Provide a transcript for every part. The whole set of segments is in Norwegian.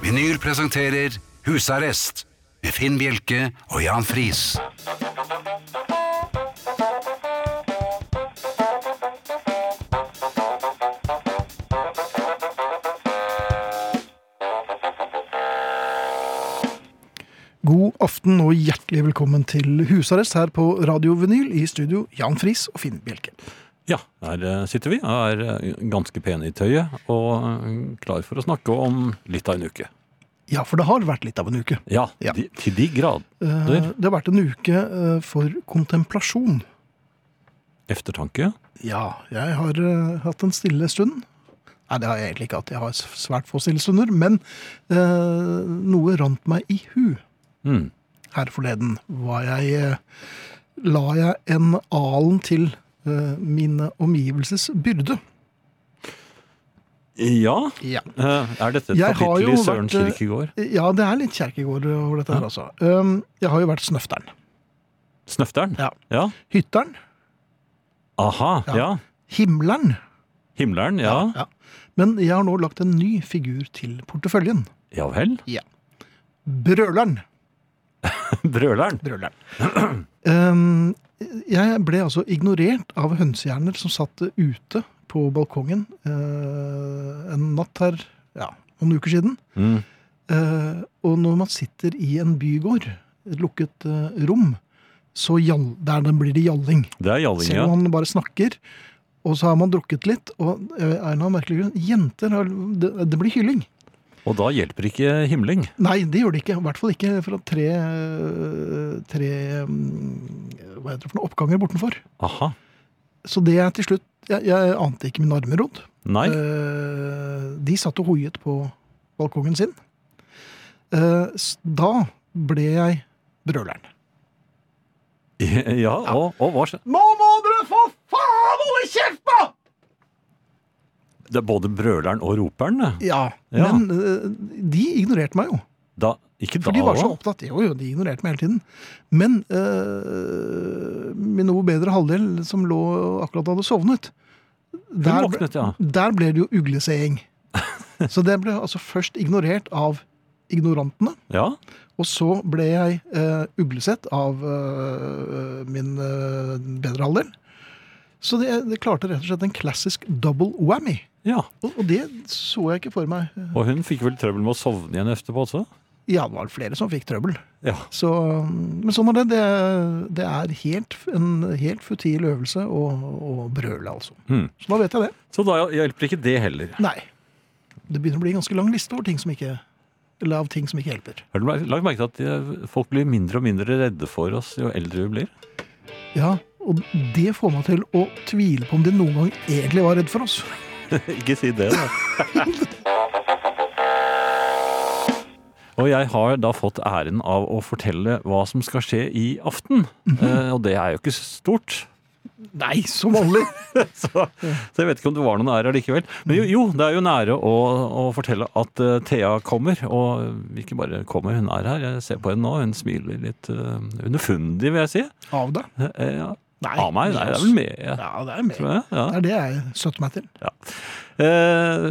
Vinyl presenterer Husarrest med Finn Bjelke og Jan Friis. God aften og hjertelig velkommen til husarrest her på Radio Vinyl i studio Jan Friis og Finn Bjelke. Ja, her eh, sitter vi er eh, ganske pene i tøyet og eh, klar for å snakke om litt av en uke. Ja, for det har vært litt av en uke. Ja, Ja. De, til de grad. Eh, Det har vært en uke for kontemplasjon. Eftertanke. Ja, jeg har hatt en stille stund. Nei, det har jeg egentlig ikke hatt. Jeg har svært få stille stunder. Men eh, noe rant meg i hu Mm. her forleden. Var jeg, la jeg en alen til mine omgivelses byrde. Ja, Ja. eh, er dette et kapittel i Søren vært, eh, Kierkegaard? Ja, det er litt kirkegård over dette her, altså. Um, jeg har jo vært snøfteren. Snøfteren? Ja. ja. Hytteren. Aha, Ja. ja. Himleren. Himleren, ja. Ja. Men jeg har nå lagt en ny figur til porteføljen. Ja vel. Ja. Brøleren. Brøleren. Brøleren. Um, jeg ble altså ignorert av hønsehjerner som satt ute på balkongen uh, en natt her ja, noen uker siden. Mm. Uh, og når man sitter i en bygård, et lukket uh, rom, så jall, der den blir det jalling. Det er Jalling, Selv ja. om man bare snakker, og så har man drukket litt, og er eller merkelig grunn, jenter, har, det, det blir hylling. Og da hjelper ikke himling. Nei, det gjør det ikke. I hvert fall ikke fra tre, eh, tre mm, hva heter det for noe, oppganger bortenfor. Aha. Så det er til slutt Jeg, jeg ante ikke min armeråd. Nei. Eh, de satt og hoiet på balkongen sin. Da ble jeg brøleren. Ja, og, og hva skjedde? Nå må dere for faen holde kjeft, da! Det er både brøleren og roperen, det. Ja, Ja. men eh, de ignorerte meg jo. Da, ikke For de var så opptatt. Jo, jo, de ignorerte meg hele tiden. Men eh, min noe bedre halvdel, som lå akkurat hadde sovnet, der, våknet, ja. der ble det jo ugleseing. så det ble altså først ignorert av ignorantene. Ja, Og så ble jeg eh, uglesett av eh, min bedre halvdel. Så det, det klarte rett og slett en klassisk double whammy. ja. Og, og det så jeg ikke for meg. Og hun fikk vel trøbbel med å sovne igjen etterpå også? Ja, det var flere som fikk trøbbel. Ja. Så, men sånn er det. Det, det er helt, en helt futil øvelse å, å brøle, altså. Mm. Så da vet jeg det. Så da hjelper ikke det heller. Nei. Det begynner å bli en ganske lang liste over ting som ikke, eller av ting som ikke hjelper. Har du lagt merke til at folk blir mindre og mindre redde for oss jo eldre vi blir? Ja, og det får meg til å tvile på om de noen gang egentlig var redd for oss. ikke si det, da. og jeg har da fått æren av å fortelle hva som skal skje i aften. eh, og det er jo ikke stort. Nei, som vanlig. Så, så jeg vet ikke om det var noen ære allikevel. Men jo, jo, det er jo nære å, å fortelle at uh, Thea kommer. Og ikke bare kommer, hun er her. Jeg ser på henne nå. Hun smiler litt uh, underfundig, vil jeg si. Av det. Eh, ja. Nei, Av meg? Nei, det er vel med. Ja. Ja, det er med. Jeg. Ja. Det er det jeg støtter meg til. Eh,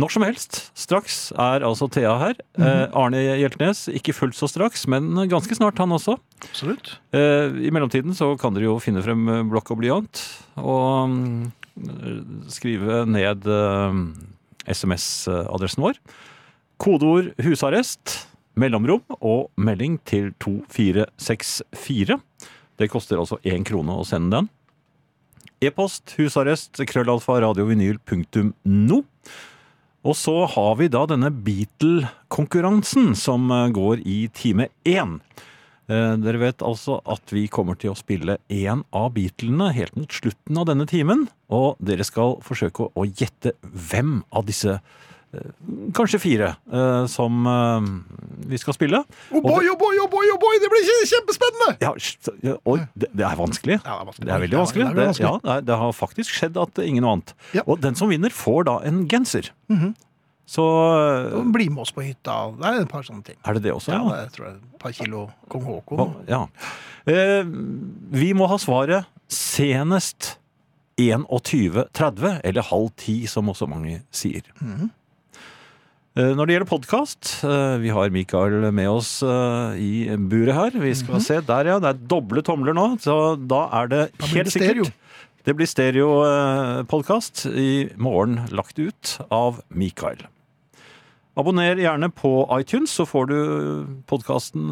når som helst. Straks er altså Thea her. Eh, Arne Hjeltnes, ikke fullt så straks, men ganske snart han også. Absolutt. Eh, I mellomtiden så kan dere jo finne frem eh, blokk og blyant og um, skrive ned uh, SMS-adressen vår. Kodeord 'husarrest', mellomrom og melding til 2464. Det koster altså én krone å sende den. E-post husarrest krøllalfa radiovinyl.no. Og så har vi da denne Beatle-konkurransen som eh, går i time én. Eh, Dere vet altså at vi kommer til å spille én av Beatlene helt mot slutten av denne timen. Og dere skal forsøke å- gjette hvem av disse kanskje fire, eh, som eh, vi skal spille. Oh boy, oh boy, oh boy, oh boy, det blir kje- kjempespennende! Ja, oi, det, det er vanskelig. Ja, det er vanskelig. Det er veldig vanskelig. det Det, vanskelig. ja, det, det har faktisk skjedd at ingen vant. Og den som vinner, får da en genser. Mhm. Så eh, Bli med oss på hytta. Det er et par sånne ting. er det det også, Ja, ja? det er, et par kilo kong Haakon. Ja. Eh, vi må ha svaret senest 21.30, eller halv ti, som også mange sier. Mhm. Eh, Når det gjelder podkast, vi har Mikael med oss eh, i buret her. Vi skal Mhm. se der, ja. Det er doble tomler nå, så da er det helt det stereo. sikkert Det blir stereopodkast i morgen lagt ut av Mikael. Abonner gjerne på iTunes, så får du podkasten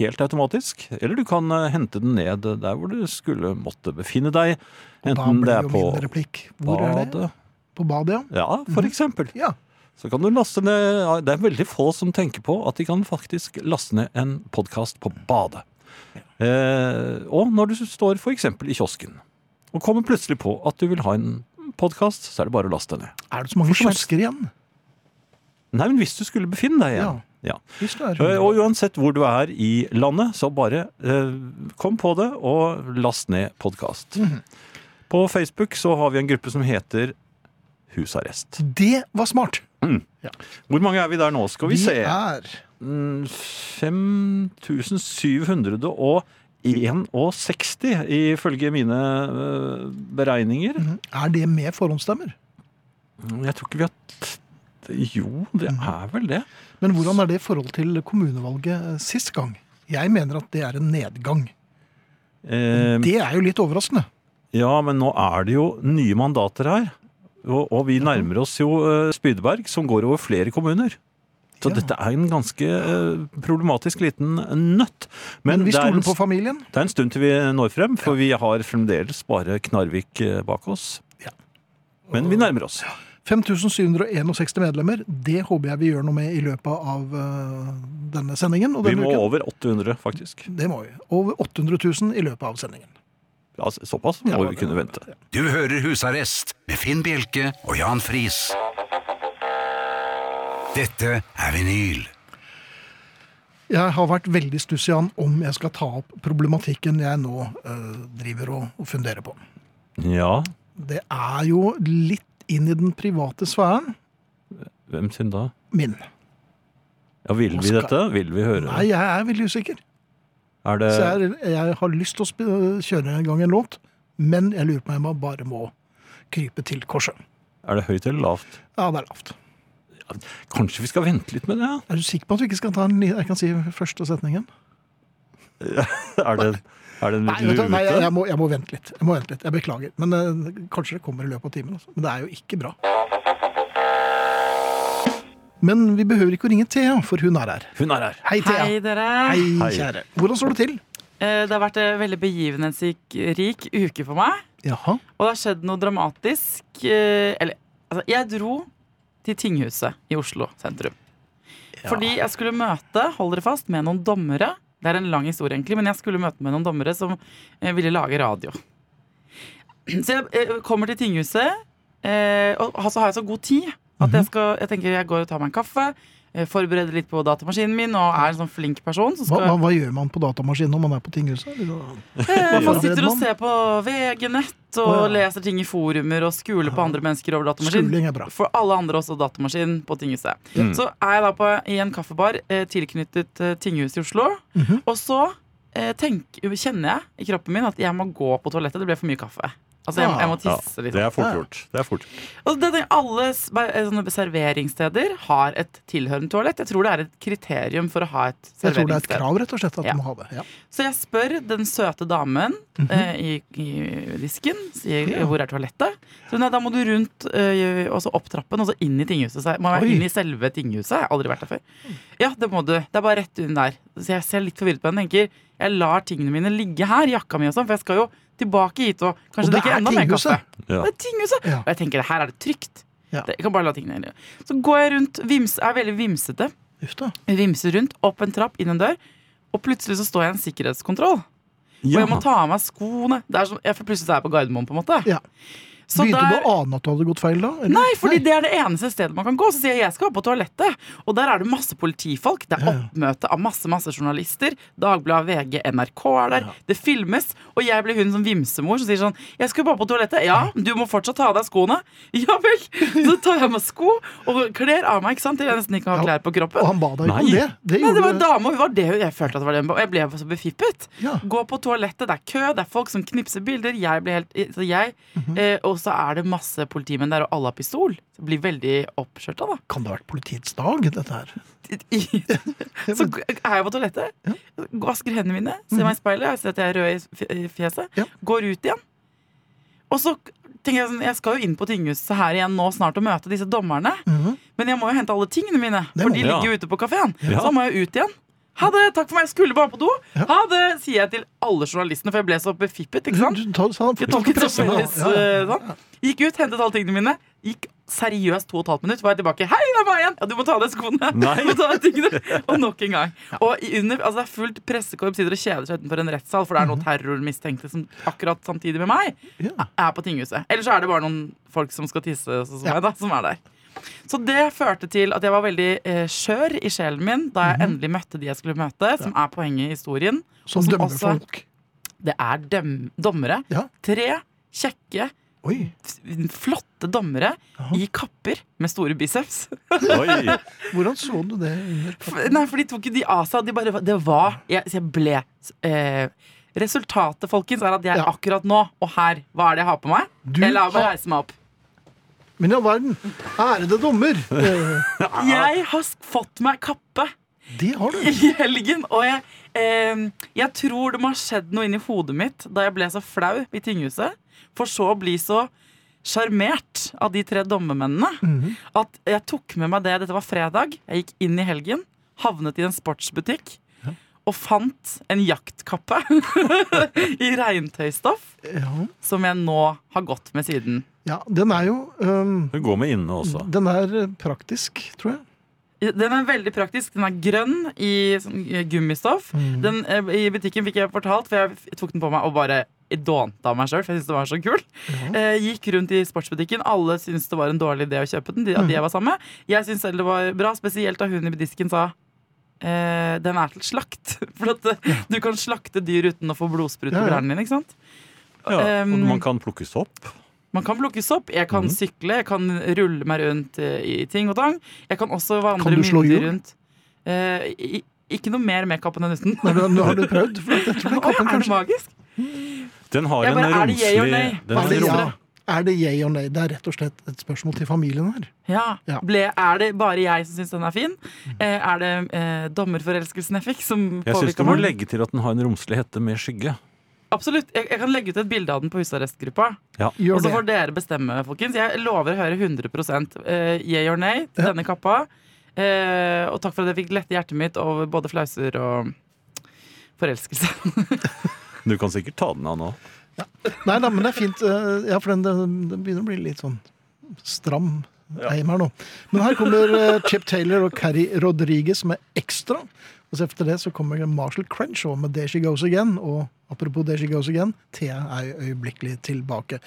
helt automatisk. Eller du kan eh, hente den ned der hvor du skulle måtte befinne deg. Og da Enten det er på min. Hvor er det? badet På badet, ja. Ja, for eksempel. Ja. Så kan du laste ned Det er veldig få som tenker på at de kan faktisk laste ned en podkast på badet. Eh, og når du står f.eks. i kiosken og kommer plutselig på at du vil ha en podkast, så er det bare å laste ned. Er det så mange kiosker igjen? Nei, men hvis du skulle befinne deg igjen. Ja. Det Eh, Og uansett hvor du er i landet, så bare eh, kom på det og last ned podkast. Mhm. På Facebook så har vi en gruppe som heter Husarrest. Det var smart! Hvor mange er vi der nå, skal vi, Vi se? er Mm, 5761 ifølge mine øh, beregninger. Mhm. Er det med forhåndsstemmer? Jeg tror ikke vi har Jo, det er vel det. Men hvordan er det i forhold til kommunevalget eh, sist gang? Jeg mener at det er en nedgang. Eh, Det er jo litt overraskende. ja, men nå er det jo nye mandater her. Og, og vi nærmer oss jo øh, Spydeberg, som går over flere kommuner. Så Ja. dette er en ganske øh, problematisk liten nøtt. Men vi det er en stoler på familien. Det er en stund til vi når frem, for vi har fremdeles bare Knarvik eh, bak oss. Ja. Men vi nærmer oss. 5761 medlemmer. Det håper jeg vi gjør noe med i løpet av eh, denne sendingen. Vi må uken. over 800, faktisk. Det må vi. Over 800 000 i løpet av sendingen. Såpass må Ja, vi kunne vente. Du hører Husarrest med Finn Bjelke og Jan Friis. Dette er vinyl. Jeg har vært veldig stuss Jan, om jeg skal ta opp problematikken jeg nå eh, driver og, og funderer på. Ja, Det er jo litt inn i den private sfæren hvem sin da? min. Ja, Vil vi Skal- dette? Vil vi høre Nei, jeg er veldig usikker. Er det Så jeg, jeg har lyst til å kjøre en gang en låt, men jeg lurer på om jeg bare må krype til korset. er det høyt eller lavt? Ja, det er lavt. Kanskje vi skal vente litt med det? ja? Er du sikker på at du ikke skal ta en Jeg kan si første setningen? Er det, er det en Nei, du, nei jeg, må, jeg må vente litt. Jeg må vente litt. Jeg beklager. Men uh, kanskje det kommer i løpet av timen. Også. Men det er jo ikke bra. Men vi behøver ikke å ringe Thea, for hun er her. Hun er her. Hei, Thea. Hei, dere. Hei, Hei. kjære. Hvordan står det til? Eh, Det har vært en veldig begivenhetsrik uke for meg. Jaha. Og det har skjedd noe dramatisk. eh, Eller, altså, jeg dro til tinghuset i Oslo sentrum. Fordi jeg skulle møte, hold dere fast, med noen dommere. Det er en lang historie, egentlig, men jeg skulle møte med noen dommere som eh, ville lage radio. Så jeg kommer til tinghuset, eh, og så har jeg så god tid at jeg, skal, jeg tenker jeg går og tar meg en kaffe. eh, Forbereder litt på datamaskinen min og er en sånn flink person. Så Hva, skal, hva, hva gjør man på datamaskinen når man er på tinghuset? Eh, Man sitter og ser på VG-nett og ja. leser ting i forumer og skuler på andre mennesker over datamaskin. For alle andre også datamaskin på tinghuset. Mm. Så er jeg da på, i en kaffebar eh, tilknyttet tinghuset i Oslo. Mhm. Og så tenk, kjenner jeg i kroppen min at jeg må gå på toalettet. Det ble for mye kaffe. Altså jeg, jeg må tisse litt. det er fort gjort. Det er fort. gjort. Og det, alle eh, sånne serveringssteder har et tilhørende toalett. Jeg tror det er et kriterium for å ha et Jeg tror det er et krav, rett og slett, at Ja. du må ha det. Ja. Så jeg spør den søte damen Mhm. eh, i, i disken sier, hvor er toalettet. Så nei, da må du rundt eh, og så opp trappen og så inn i tinghuset. Så jeg må være inn i selve tinghuset. Jeg har aldri vært der før. Ja, det må du. Det er bare rett inn der. Så jeg ser litt forvirret på henne. Tenker jeg lar tingene mine ligge her, jakka mi og sånn, for jeg skal jo tilbake hit og kanskje Og drikke enda mer kaffe. Ja. Det er tinghuset. Ja. Og jeg tenker her er det trygt. Ja. Det, jeg kan bare la tingene ligge. Så går jeg rundt, vims, er veldig vimsete. Jeg. Vimser rundt, opp en trapp, inn en dør. Og plutselig så står jeg i en sikkerhetskontroll. Og jeg må ta av meg skoene. Det er som, jeg, for plutselig så er jeg på Gardermoen, på en måte. Ja. Så Begynte der- du å ane at du hadde gått feil da? eller? Nei, fordi det er det eneste stedet man kan gå. Så sier jeg jeg skal på toalettet. Og der er det masse politifolk. Det er Ja, ja. oppmøte av masse masse journalister. Dagbladet, VG, NRK er der. Det filmes. Og jeg blir hun som vimsemor som sier sånn Jeg skal bare på toalettet. Ja, du må fortsatt ta av deg skoene. Ja vel. Så tar jeg av meg sko og kler av meg, ikke sant. Til jeg nesten ikke har Ja. klær på kroppen. Og han ba deg ikke om det? Det Nei, det var en dame, og hun var det jeg følte at det var det. Og jeg ble så befippet. Ja. Gå på toalettet, det er kø, det er folk som knipser bilder. Jeg ble helt så jeg, Mhm. eh, Og så er det masse politimenn der, og alle har pistol. Så det blir veldig oppskjørta, da. Kan det ha vært politiets dag, dette her? Så er jeg på toalettet, vasker hendene mine, ser meg i speilet, jeg ser at jeg er rød i fjeset, Mhm. Ja. går ut igjen. Og så tenker jeg sånn, jeg skal jo inn på tinghuset her igjen nå snart og møte disse dommerne. Mhm. Men jeg må jo hente alle tingene mine, for de ligger jo ute på kafeen. Ja. Så da må jeg ut igjen. Ha det, takk for meg, jeg skulle bare på do. Ja. Ha det, sier jeg til alle journalistene, for jeg ble så befippet. ikke sant? Du, du, du, sa, Jeg tok ikke så felles, Ja, ja. sånn. Gikk ut, hentet alle tingene mine. Gikk seriøst to og et halvt minutt, var jeg tilbake. Hei, det er meg igjen! Ja, du må ta av deg skoene. Nei. Du må ta deg tingene. Og nok en gang. Og under, altså det er fullt pressekorps sitter og kjeder seg utenfor en rettssal, for det er noen terrormistenkte som akkurat samtidig med meg er på tinghuset. Eller så er det bare noen folk som skal tisse, sånn som meg, da, som er der. Så det førte til at jeg var veldig eh, skjør i sjelen min da jeg endelig møtte de jeg skulle møte, som er poenget i historien. Som som dømmer også- folk. Det er døm dommere. Ja. Tre kjekke, Oi. flotte dommere Aha. i kapper med store biceps. Oi. Hvordan så du det? Nei, for de tok jo de av seg. De bare, det var Jeg, jeg ble eh, Resultatet, folkens, er at jeg Ja. akkurat nå og her Hva er det jeg har på meg? Du jeg lar meg reise meg opp. Men i all verden, ærede dommer! Jeg har fått meg kappe det har du. i helgen. Og jeg, eh, jeg tror det må ha skjedd noe inni hodet mitt da jeg ble så flau i tinghuset. For så å bli så sjarmert av de tre dommermennene Mhm. at jeg tok med meg det. Dette var fredag. Jeg gikk inn i helgen, havnet i en sportsbutikk og fant en jaktkappe i regntøystoff Ja. som jeg nå har gått med siden. ja, den er jo um, Den går med inne også. Den er eh, praktisk, tror jeg. Den er veldig praktisk. Den er grønn i sånn, eh, gummistoff. Mm. Den, eh, I butikken fikk jeg fortalt, for jeg tok den på meg og bare dånte av meg sjøl. For jeg syntes det var så kul. Eh, gikk rundt i sportsbutikken. Alle syntes det var en dårlig idé å kjøpe den. De, de jeg var sammen med Jeg syntes selv det var bra, spesielt da hun i disken sa eh, den er til slakt. For at ja. du kan slakte dyr uten å få blodsprut på Ja, ja. hjernen din. ikke sant? Ja, og Um, man kan plukkes opp. Man kan plukkes opp. Jeg kan sykle, jeg kan rulle meg rundt eh, i ting og tang. Jeg kan også vandre Kan du slå myndig rundt. Eh, i, ikke noe mer med kappen enn uten. Nei, men, har du prøvd? For jeg tror den Å, ja, er det magisk? Den har bare, en or romslig Er det, yay or nay? Det er rett og slett et spørsmål til familien her. Ja. Ja. Ble, er det bare jeg som syns den er fin? Eh, er det eh, dommerforelskelsen jeg fikk, som Jeg syns du må meg? legge til at den har en romslig hette med skygge. Absolutt. Jeg, jeg kan legge ut et bilde av den på husarrestgruppa. Ja. Og så får dere bestemme, folkens. Jeg lover å høre 100 eh, yay or nay til Ja. denne kappa. Eh, og takk for at jeg fikk lette hjertet mitt over både flauser og forelskelse. Du kan sikkert ta den av nå. Nei da, men det er fint. eh, Ja, for den, den, begynner å bli litt sånn stram eim her nå. Men her kommer eh, Chip Taylor og Carrie Rodriguez med Ekstra. Og så etter det så kommer Marshall Crenshaw med There She Goes Again. Og apropos There She Goes Again, Thea er øyeblikkelig tilbake.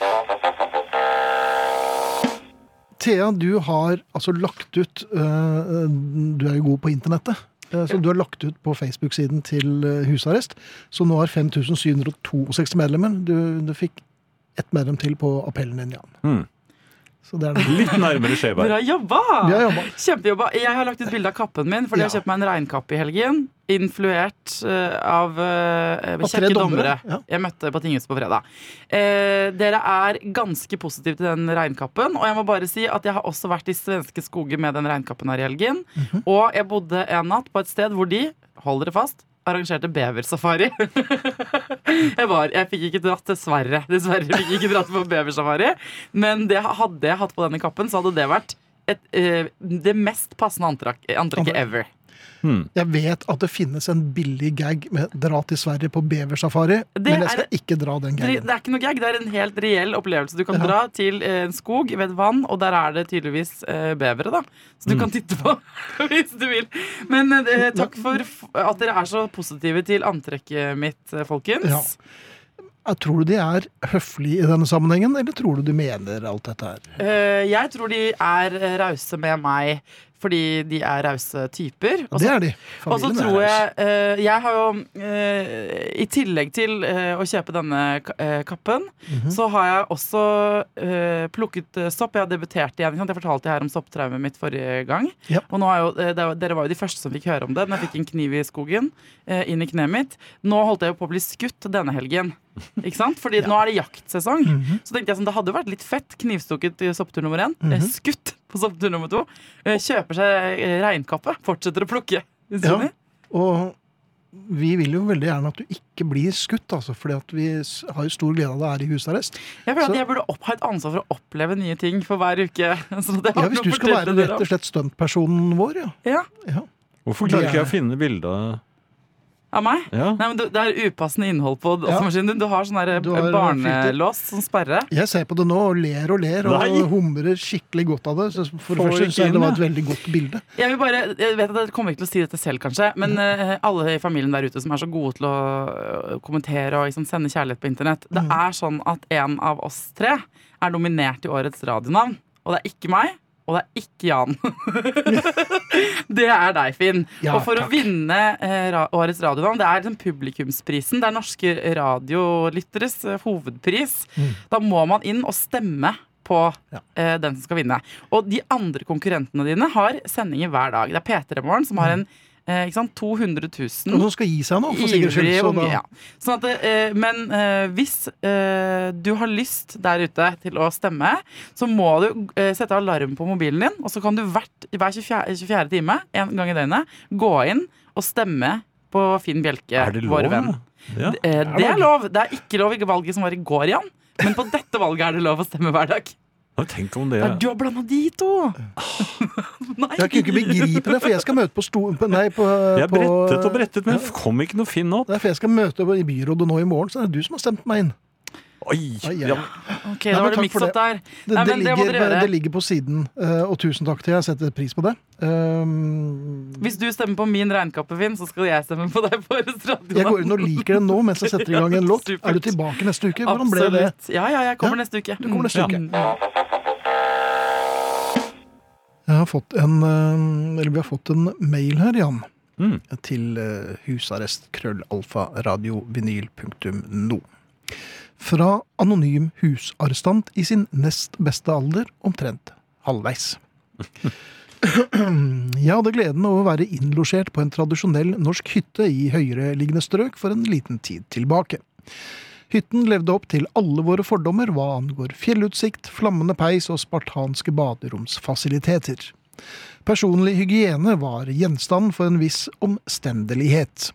Thea, du har altså lagt ut uh, Du er jo god på internettet. Øh, Så du har lagt ut på Facebook-siden til øh, husarrest. Så nå har 5762 medlemmer. Du, du fikk ett medlem til på appellen din, Jan. Mm. Så det er det. Litt nærmere Skjeberg. Bra jobba! Har jobba. Kjempejobba. Jeg har lagt ut bilde av kappen min, fordi jeg har kjøpt meg en regnkappe i helgen. Influert uh, av uh, kjekke dommere, ja. jeg møtte på tinghuset på fredag. Uh, dere er ganske positive til den regnkappen. Og jeg må bare si at jeg har også vært i svenske skoger med den regnkappen her i helgen. Mhm. Og jeg bodde en natt på et sted hvor de, hold dere fast, arrangerte beversafari. jeg, var, jeg fikk ikke dratt, dessverre. Dessverre fikk jeg ikke dratt på beversafari. Men det, hadde jeg hatt på denne kappen, så hadde det vært et, uh, det mest passende antrekk, antrekket ever. Hmm. Jeg vet at det finnes en billig gag med 'dra til Sverige på beversafari', Det men jeg er- skal ikke dra den gagen. det er ikke noe gag, det er en helt reell opplevelse. Du kan Ja. dra til eh, en skog ved et vann, og der er det tydeligvis eh, bevere, da. Så du kan titte på hvis du vil. Men eh, takk for f- at dere er så positive til antrekket mitt, eh, folkens. Ja. Tror du de er høflige i denne sammenhengen, eller tror du de mener alt dette her? Uh, jeg tror de er eh, rause med meg fordi de er rause typer. Også, Det er de. Og så tror jeg uh, Jeg har jo uh, I tillegg til å kjøpe denne ka- kappen, Mhm. så har jeg også plukket sopp. Jeg har debutert igjen. Jeg fortalte her om sopptraumet mitt forrige gang. Ja. Og jo, dere var jo de første som fikk høre om det. Men jeg fikk en kniv i skogen inn i kneet mitt. Nå holdt jeg på å bli skutt denne helgen. Ikke sant? Fordi nå er det jaktsesong. Mhm. Så tenkte jeg sånn, det hadde vært litt fett. Knivstukket i sopptur nummer én. Mm -hmm. Skutt på sopptur nummer to. eh, Kjøper seg eh, regnkappe. Fortsetter å plukke. Ja. Og vi vil jo veldig gjerne at du ikke blir skutt, altså, fordi at vi har jo stor glede av det her i husarrest. Jeg føler Så- at jeg burde opp, ha et ansvar for å oppleve nye ting for hver uke. Ja, Hvis du skal være rett og slett stuntpersonen vår, ja. Ja, ja. Hvorfor klarer ikke jeg å finne bildet? Av meg? Ja. Nei, men du, Det er upassende innhold på Ja. datamaskinen din. Du har sånn der Du har barnelås som sperre. Jeg ser på det nå og ler og ler og Nei. humrer skikkelig godt av det. Så for det Får første ikke så er det var et veldig godt bilde. Jeg vil bare, jeg vet at jeg kommer ikke til å si dette selv, kanskje, men eh, alle i familien der ute som er så gode til å øh, kommentere og liksom sende kjærlighet på internett Det Mm. er sånn at en av oss tre er nominert i årets radionavn. Og det er ikke meg, og det er ikke Jan. det er deg, Finn. Ja, og for takk. å vinne eh, årets radionavn, det er liksom publikumsprisen. Det er norske radiolytteres eh, hovedpris. Mm. Da må man inn og stemme på Ja. eh, den som skal vinne. Og de andre konkurrentene dine har sendinger hver dag. Det er P3 Morgen som har en eh, ikke sant, 200 000 Noen skal gi seg nå, for sikkerhets skyld. Ivrige Så da, ja. Sånn at, eh, men eh, hvis eh, du har lyst der ute til å stemme, så må du eh, sette alarm på mobilen din, og så kan du hvert, hver 24, 24. time, en gang i døgnet, gå inn og stemme på Finn Bjelke, Er det vår venn. Ja. Eh, det er lov. Det er ikke lov i valget som var i går, Jan. Men på dette valget er det lov å stemme hver dag. Ja, Tenk om det Nei, du har blanda de to! Nei. jeg kan ikke begripe det, for jeg skal møte på sto... på- Nei, på, Jeg på brettet og brettet, men jeg kom ikke noe Finn opp. Nei, for jeg skal møte i byrådet nå i morgen, så er det du som har stemt meg inn. Oi! Ja. Ok, Nei, da var det mix up der. Det, Nei, det, men det ligger, dere det ligger på siden, eh, og tusen takk til. Jeg setter pris på det. Um, Hvis du stemmer på min regnkappe, Finn, så skal jeg stemme på deg på jeg går inn og liker det nå mens jeg setter i gang en låt. Supert. Er du tilbake neste uke? Hvordan ble det? Ja, ja, jeg kommer Ja, neste uke. du kommer neste uke. Jeg har fått en, eh, eller vi har fått en mail her, Jan. Mm. til eh, husarrest krøllalfa radiovinyl.no. Fra anonym husarrestant i sin nest beste alder, omtrent halvveis. Jeg hadde gleden av å være innlosjert på en tradisjonell norsk hytte i høyereliggende strøk for en liten tid tilbake. Hytten levde opp til alle våre fordommer hva angår fjellutsikt, flammende peis og spartanske baderomsfasiliteter. Personlig hygiene var gjenstand for en viss omstendelighet.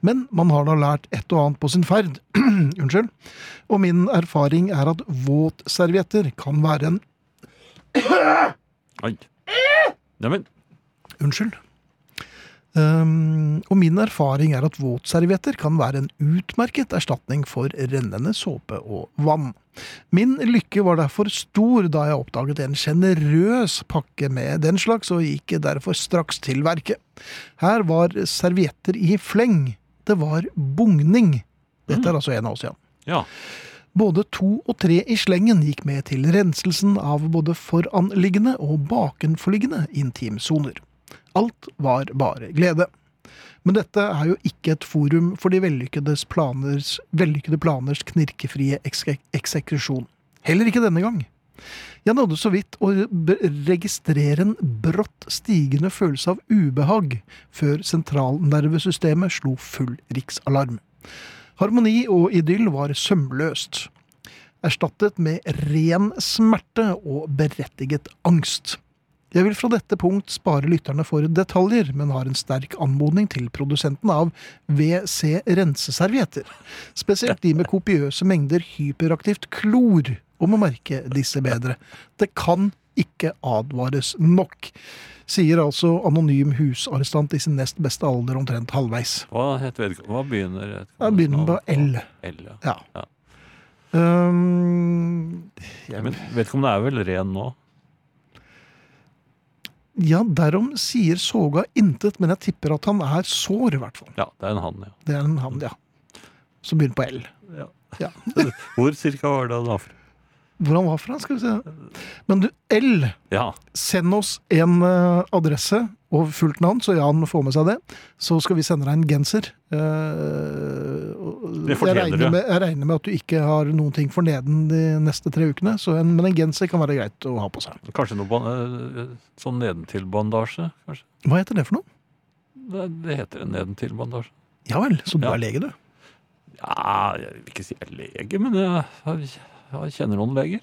Men man har da lært et og annet på sin ferd. Unnskyld. Og min erfaring er at våtservietter kan være en Oi. Neimen, Unnskyld. Um, og min erfaring er at våtservietter kan være en utmerket erstatning for rennende såpe og vann. Min lykke var derfor stor da jeg oppdaget en sjenerøs pakke med den slags, og gikk derfor straks til verket. Her var servietter i fleng. Det var bugning. Dette er altså en av oss, ja. ja. Både to og tre i slengen gikk med til renselsen av både foranliggende og bakenforliggende intimsoner. Alt var bare glede. Men dette er jo ikke et forum for de planers, vellykkede planers knirkefrie ekse- eksekusjon. Heller ikke denne gang. Jeg nådde så vidt å registrere en brått stigende følelse av ubehag før sentralnervesystemet slo full riksalarm. Harmoni og idyll var sømløst. Erstattet med ren smerte og berettiget angst. Jeg vil fra dette punkt spare lytterne for detaljer, men har en sterk anmodning til produsenten av WC renseservietter. Spesielt de med kopiøse mengder hyperaktivt klor, om å merke disse bedre. Det kan ikke advares nok, sier altså anonym husarrestant i sin nest beste alder omtrent halvveis. Hva, heter? Hva begynner Jeg begynner på L. L ja. Ja. Ja. Um, jeg, Men vedkommende er vel ren nå? Ja, derom sier Soga intet, men jeg tipper at han er sår, i hvert fall. Ja, det er en han, ja. Det er en han, ja. Som begynner på L. Ja. Hvor cirka var det han var fra? Hvor han var fra, skal vi se. Men du, L. Ja. Send oss en eh, adresse og fullt navn, så Jan får med seg det. Så skal vi sende deg en genser. Eh, Det fortjener jeg du. med, jeg regner med at du ikke har noen ting for neden de neste tre ukene, så en, men en genser kan være greit å ha på seg. Kanskje noe ban- eh, sånn nedentil-bandasje? Hva heter det for noe? Det, det heter en nedentil-bandasje. Ja vel, så du Ja. er lege, du? Ja, jeg vil ikke si jeg er lege, men jeg, jeg, jeg kjenner noen leger.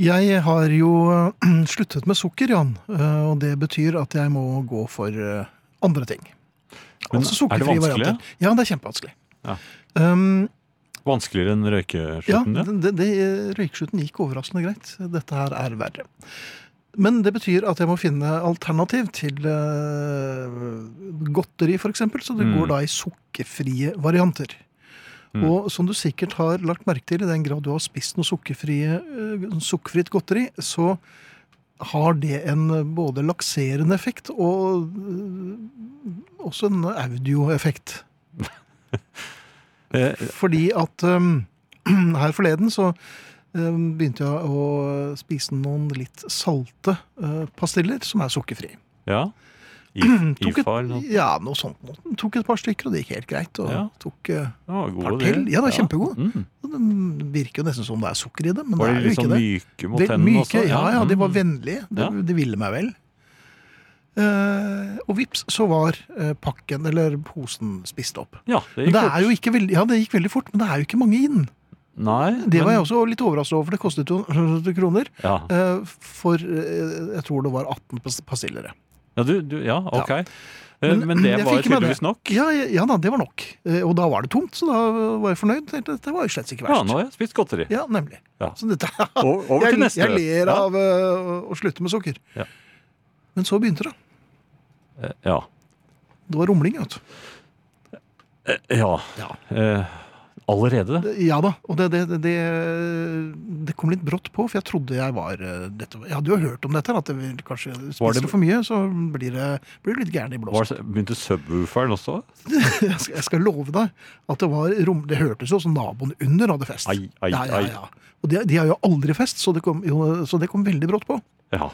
Jeg har jo eh, sluttet med sukker, Jan. eh, Og det betyr at jeg må gå for eh, andre ting. Men Altså er det vanskelig? varianter. Ja, det er kjempevanskelig. Ja. Um, Vanskeligere enn ja, røykeslutten? Ja, det, det, det, røykeslutten gikk overraskende greit. Dette her er verre. Men det betyr at jeg må finne alternativ til uh, godteri, f.eks. Så det Mm. går da i sukkerfrie varianter. Mm. Og som du sikkert har lagt merke til, i den grad du har spist noe eh, sukkerfritt godteri, så har det en både lakserende effekt og eh, også en audioeffekt. Eh, Fordi at um, her forleden så um, begynte jeg å spise noen litt salte uh, pastiller som er sukkerfrie. ja. I, Tok et, ja, noe sånt. Tok et par stykker, og det gikk helt greit. Og Ja. tok uh, Ja, Par det. til? Ja, det er kjempegod. Mm. Det virker jo nesten som det er sukker i det, men Var det de er jo ikke sånn det. myke mot myke, også? ja, ja, de var Mm. vennlige. De, Ja. de ville meg vel. Uh, og vips, så var uh, pakken, eller posen, spist opp. Ja, det Men gikk det fort. er jo ikke veldig, ja, det gikk veldig fort, men det er jo ikke mange inn. Nei, Det var men- jeg også litt overrasket over, for det kostet jo 100 kroner. Ja, Uh, For eh, jeg tror det var 18 pas- pasillere. Ja, du, du, ja ok. Ja. Men- Men, det var tydeligvis nok. Ja, ja, da, det var nok. Eh, Og da var det tomt, så da var jeg fornøyd. Dette Det var jo slett ikke verst. Ja, nå har jeg spist godteri. Ja, nemlig. Ja. Så dette, over til neste. jeg ler av eh, å slutte med sukker. Ja. Men så begynte det. Eh, Ja. Det var rumling, vet du. Eh, Ja. Ja. Allerede? Ja da. Og det, det, det, det, kom litt brått på, for jeg trodde jeg var eh, dette, Jeg hadde jo hørt om dette, at det vil kanskje spiser du for mye, så blir det, blir litt gæren i blåsen. begynte subwooferen også? Jeg skal, jeg skal love deg at det var rom, Det hørtes jo som naboen under hadde fest. Ai, ai, ja, ja, ja. Og de, de har jo aldri fest, så det kom, jo, så det kom veldig brått på. Ja.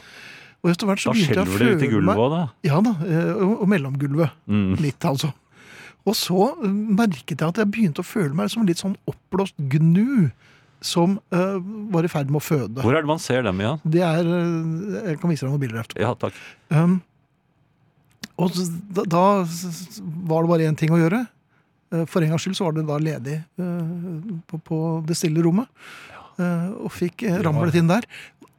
Og etter hvert så Da skjelver det ut i gulvet òg, da. Ja da, eh, og, og mellomgulvet. Mm. Litt, altså. Og så merket jeg at jeg begynte å føle meg som litt sånn oppblåst gnu som eh, var i ferd med å føde. Hvor er det man ser dem igjen? Det er eh, Jeg kan vise deg noen bilder etterpå. Ja, takk. Um, og da, da var det bare én ting å gjøre. Eh, For en gangs skyld så var det da ledig uh, på, på det stille rommet. Uh, Og fikk ramlet inn der.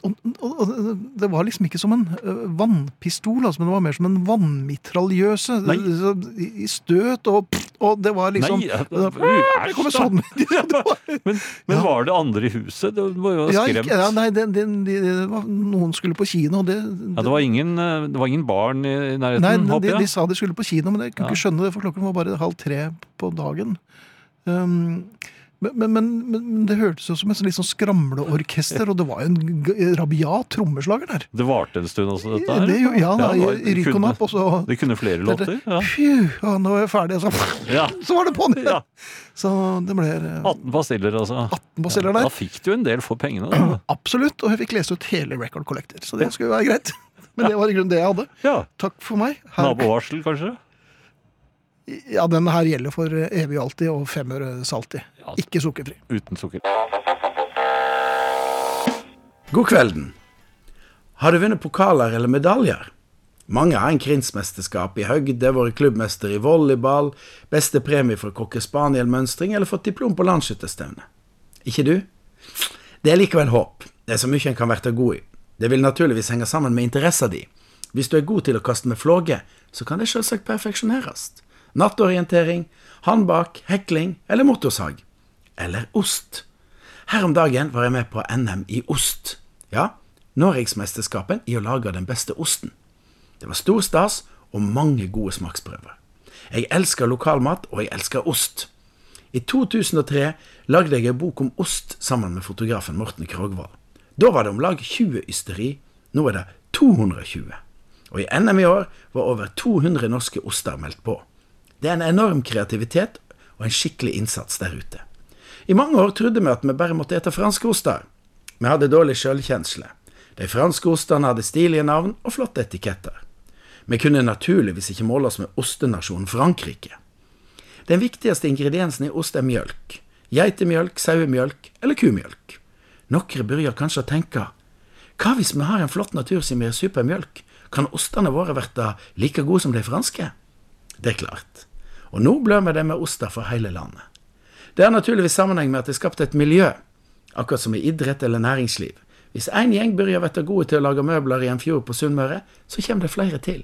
Og, og, og det var liksom ikke som en eh, vannpistol, altså, men det var mer som en vannmitraljøse. I i støt og Og det var liksom Nei, det, det, kommer sånn Men, men var det andre i huset? Det var jo skremt. ja, nei, det, det, var, noen skulle på kino, og det, Ja, det, var ingen, eh, det var ingen barn i nærheten, Nei, de, håper de, sa de skulle på kino, men jeg kunne Ja. ikke skjønne det, for klokken var bare halv tre på dagen. Um, men, men, men, men det hørtes jo som et litt sånn skramleorkester, og det var jo en rabiat trommeslager der. Det varte en stund også, dette her? Det, jo- ja, da, det var- i kunne- opp, og så Det kunne flere låter? Ja. Ja, nå er jeg ferdig, og så, ja. så var det på'n igjen! ja. Så det ble eh, 18 pastiller, altså. 18 pastiller Da der. fikk du en del for pengene. Da. Absolutt, og jeg fikk lese ut hele Record Collector, så det skulle være greit. Men det var i grunnen det jeg hadde. Ja. Takk for meg. Her, Nabovarsel, kanskje? Ja, den her gjelder for eh, evig og alltid, og femøre salti. Ja. Ikke sukkerfri. Uten sukker. God kvelden. Har du vunnet pokaler eller medaljer? Mange har en krinsmesterskap i høgde, vært klubbmester i volleyball, beste premie for kokkespanielmønstring spaniel-mønstring eller fått diplom på landsskytterstevne. Ikke du? Det er likevel håp. Det er så mye en kan være god i. Det vil naturligvis henge sammen med interessa di. Hvis du er god til å kaste med flåge, så kan det selvsagt perfeksjoneres. Nattorientering, håndbak, hekling eller motorsag. Eller ost. Her om dagen var jeg med på NM i ost. Ja, Norgesmesterskapen i å lage den beste osten. Det var stor stas og mange gode smaksprøver. Jeg elsker lokalmat, og jeg elsker ost. I 2003 lagde jeg en bok om ost sammen med fotografen Morten Krogvold. Da var det om lag 20 ysteri, nå er det 220. Og i NM i år var over 200 norske oster meldt på. Det er en enorm kreativitet og en skikkelig innsats der ute. I mange år trodde vi at vi bare måtte ete franske oster. Vi hadde dårlig sjølkjensle. De franske ostene hadde stilige navn og flotte etiketter. Vi kunne naturligvis ikke måle oss med ostenasjonen Frankrike. Den viktigste ingrediensen i ost er mjølk. Geitemjølk, sauemjølk eller kumjølk. Noen begynner kanskje å tenke hva hvis vi har en flott natur som gir supermjølk? Kan ostene våre bli like gode som de franske? Det er klart. Og nå blømmer det med oster for hele landet. Det har naturligvis sammenheng med at det er skapt et miljø, akkurat som i idrett eller næringsliv. Hvis én gjeng begynner å bli gode til å lage møbler i en fjord på Sunnmøre, så kommer det flere til.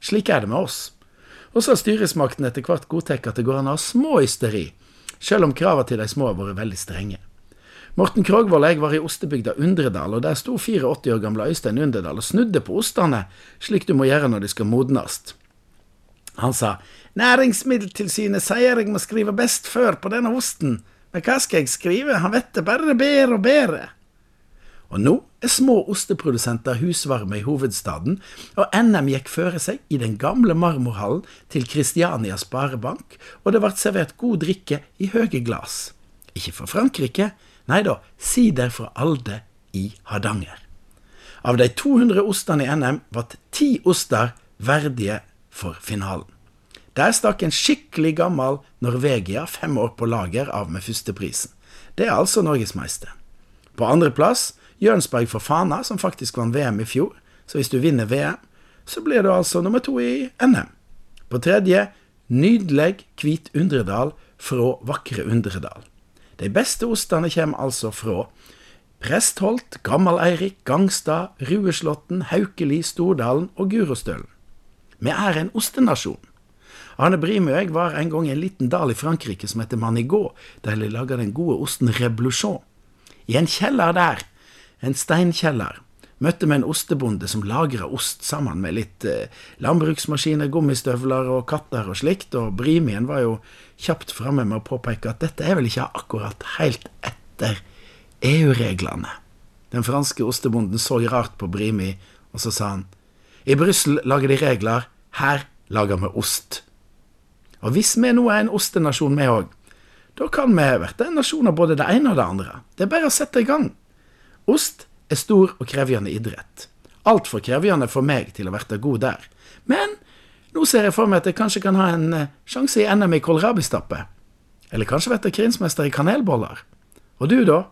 Slik er det med oss. Og så har styresmakten etter hvert godtatt at det går an å ha små ysteri, selv om kravene til de små har vært veldig strenge. Morten Krogvold og jeg var i ostebygda Undredal, og der sto 84 år gamle Øystein Underdal og snudde på ostene, slik du må gjøre når de skal modnast. Han sa Næringsmiddeltilsynet sier jeg må skrive best før på denne osten, men hva skal jeg skrive, han vet det bare bedre og bedre. Og nå er små osteprodusenter husvarme i hovedstaden, og NM gikk føre seg i den gamle marmorhallen til Kristiania Sparebank, og det ble servert god drikke i høye glass. Ikke fra Frankrike, nei da, sider fra Alde i Hardanger. Av de 200 ostene i NM ble ti oster verdige for finalen. Der stakk en skikkelig gammel Norvegia fem år på lager av med førsteprisen. Det er altså norgesmeister. På andreplass Jørnsberg for Fana, som faktisk vant VM i fjor. Så hvis du vinner VM, så blir du altså nummer to i NM. På tredje Nydelig Hvit Undredal fra vakre Undredal. De beste ostene kommer altså fra Prestholt, Gammel-Eirik, Gangstad, Rueslåtten, Haukeli, Stordalen og Gurostølen. Vi er en ostenasjon. Arne Brimi og jeg var en gang i en liten dal i Frankrike som heter Manigot, der de laga den gode osten Rebluchon. I en kjeller der, en steinkjeller, møtte vi en ostebonde som lagra ost sammen med litt eh, landbruksmaskiner, gummistøvler og katter og slikt, og Brimien var jo kjapt framme med å påpeke at dette er vel ikke akkurat helt etter EU-reglene. Den franske ostebonden så rart på Brimi, og så sa han i Brussel lager de regler, her lager vi ost. Og hvis vi nå er en ostenasjon, vi òg, da kan vi bli en nasjon av både det ene og det andre. Det er bare å sette i gang. Ost er stor og krevende idrett. Altfor krevende for meg til å bli god der. Men nå ser jeg for meg at jeg kanskje kan ha en eh, sjanse i NM i kålrabistappe. Eller kanskje bli krinsmester i kanelboller. Og du, da?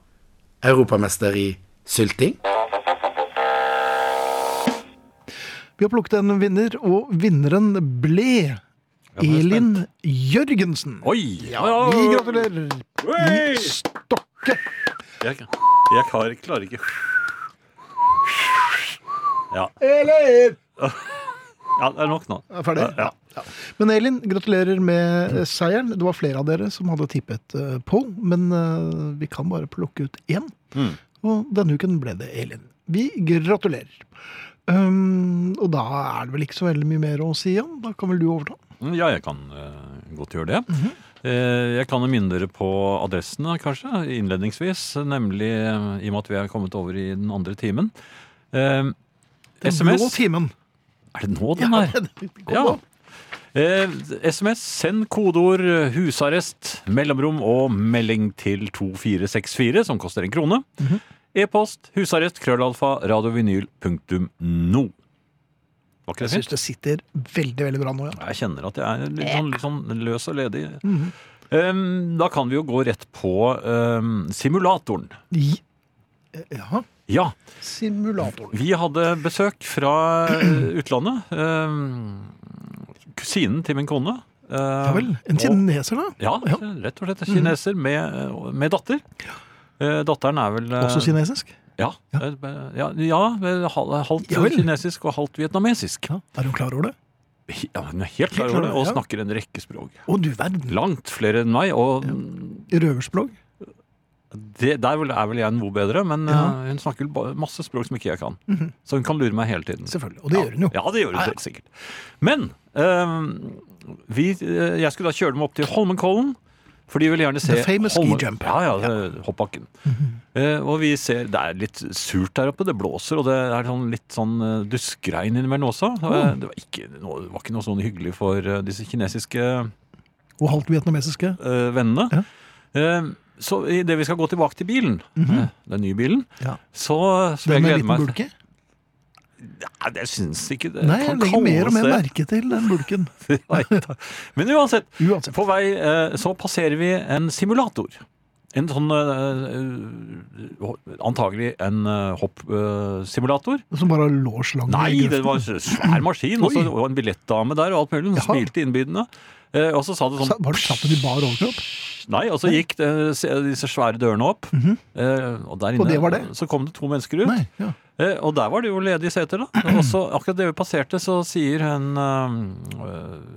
Europamester i sylting? Vi har plukket en vinner, og vinneren ble Elin Jørgensen. Oi! Ja, vi gratulerer. Stokke. Jeg, jeg klarer, klarer ikke Ja. Elin! ja, det er nok nå. Er ferdig? Ja. Ja. Men Elin, gratulerer med seieren. Det var flere av dere som hadde tippet eh, på, men eh, vi kan bare plukke ut én. Mm. Og denne uken ble det Elin. Vi gratulerer. Um, og da er det vel ikke så veldig mye mer å si, om. Da kan vel du overta? Mm, Ja, jeg kan uh, godt gjøre det. Eh, jeg kan minne dere på adressene, kanskje, innledningsvis. Nemlig uh, i og med at vi er kommet over i den andre timen. Eh, Den SMS. blå timen. Er det nå den er? Ja. Eh, SMS, send kodeord 'husarrest', mellomrom og melding til 2464, som koster en krone. Mhm. E-post husarrest krøllalfa radiovinyl.no. Var ikke Jeg det fint? syns det sitter veldig veldig bra nå. ja. Jeg kjenner at jeg er litt sånn, litt sånn løs og ledig. Mhm. Um, da kan vi jo gå rett på um, simulatoren. I- Ja, Ja, simulatoren. vi hadde besøk fra uh, utlandet. Um, kusinen til min kone. Uh, Ja vel. En kineser, da? Ja, Ja. Rett og slett kineser med, med datter. Eh, datteren er vel eh, Også kinesisk? Ja, Ja. eh, ja, halvt kinesisk og halvt vietnamesisk. Ja. Er hun klar over det? Ja, Hun er helt klar over det, og snakker en rekke språk. Å, du verden. Langt flere enn meg, og Røverspråk? det, der er vel jeg noe bedre, men Ja. Hun snakker masse språk som ikke jeg kan. Så hun kan lure meg hele tiden. Selvfølgelig. Og det ja. gjør hun jo. Ja, det gjør hun helt sikkert. Men eh, vi, jeg skulle da kjøre dem opp til Holmenkollen For de vil gjerne se The famous ski jump. Ja, ja, hoppbakken. Mm -hmm. Eh, og vi ser Det er litt surt der oppe. Det blåser, og det er sånn litt sånn eh, duskregn innimellom også. Mm. Det, var ikke, det var ikke noe sånn hyggelig for eh, disse kinesiske Og halvt vietnamesiske. eh, vennene. Ja. Eh, så idet vi skal gå tilbake til bilen, eh, den nye bilen, Ja. så så Den med liten bulke? Ja, det syns ikke det Nei, jeg legger mer og mer merke til den bulken. Nei. Men uansett, Uansett. på vei eh, så passerer vi en simulator. En sånn eh, eh, Antagelig en hoppsimulator. Som bare lå lårslange Nei, det var en svær maskin. Og en billettdame der og alt mulig. Hun smilte innbydende. Eh, og så sa det sånn Var det satt i bar overkropp? Nei, og så gikk disse svære dørene opp. eh, og der inne Mhm. Og det var det? så kom det to mennesker ut. Nei. Ja. Eh, og der var det jo ledige seter, da. Og så akkurat det vi passerte, så sier hun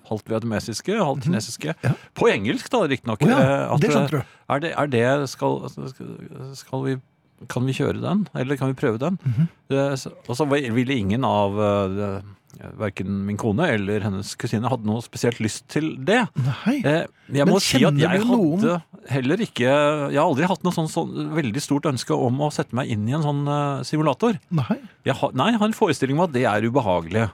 halvt vietnamesiske, halvt kinesiske, Ja. på engelsk da, riktignok. Oh, ja, det skjønte du. Er det, er det skal, skal vi Kan vi kjøre den? Eller kan vi prøve den? Mm -hmm. og så ville ingen av Verken min kone eller hennes kusine hadde noe spesielt lyst til det. Nei. Eh, jeg må si at jeg hadde heller ikke Jeg har aldri hatt noe sånn, sånn veldig stort ønske om å sette meg inn i en sånn uh, simulator. Nei. Jeg ha, nei, har en forestilling om at det er ubehagelig.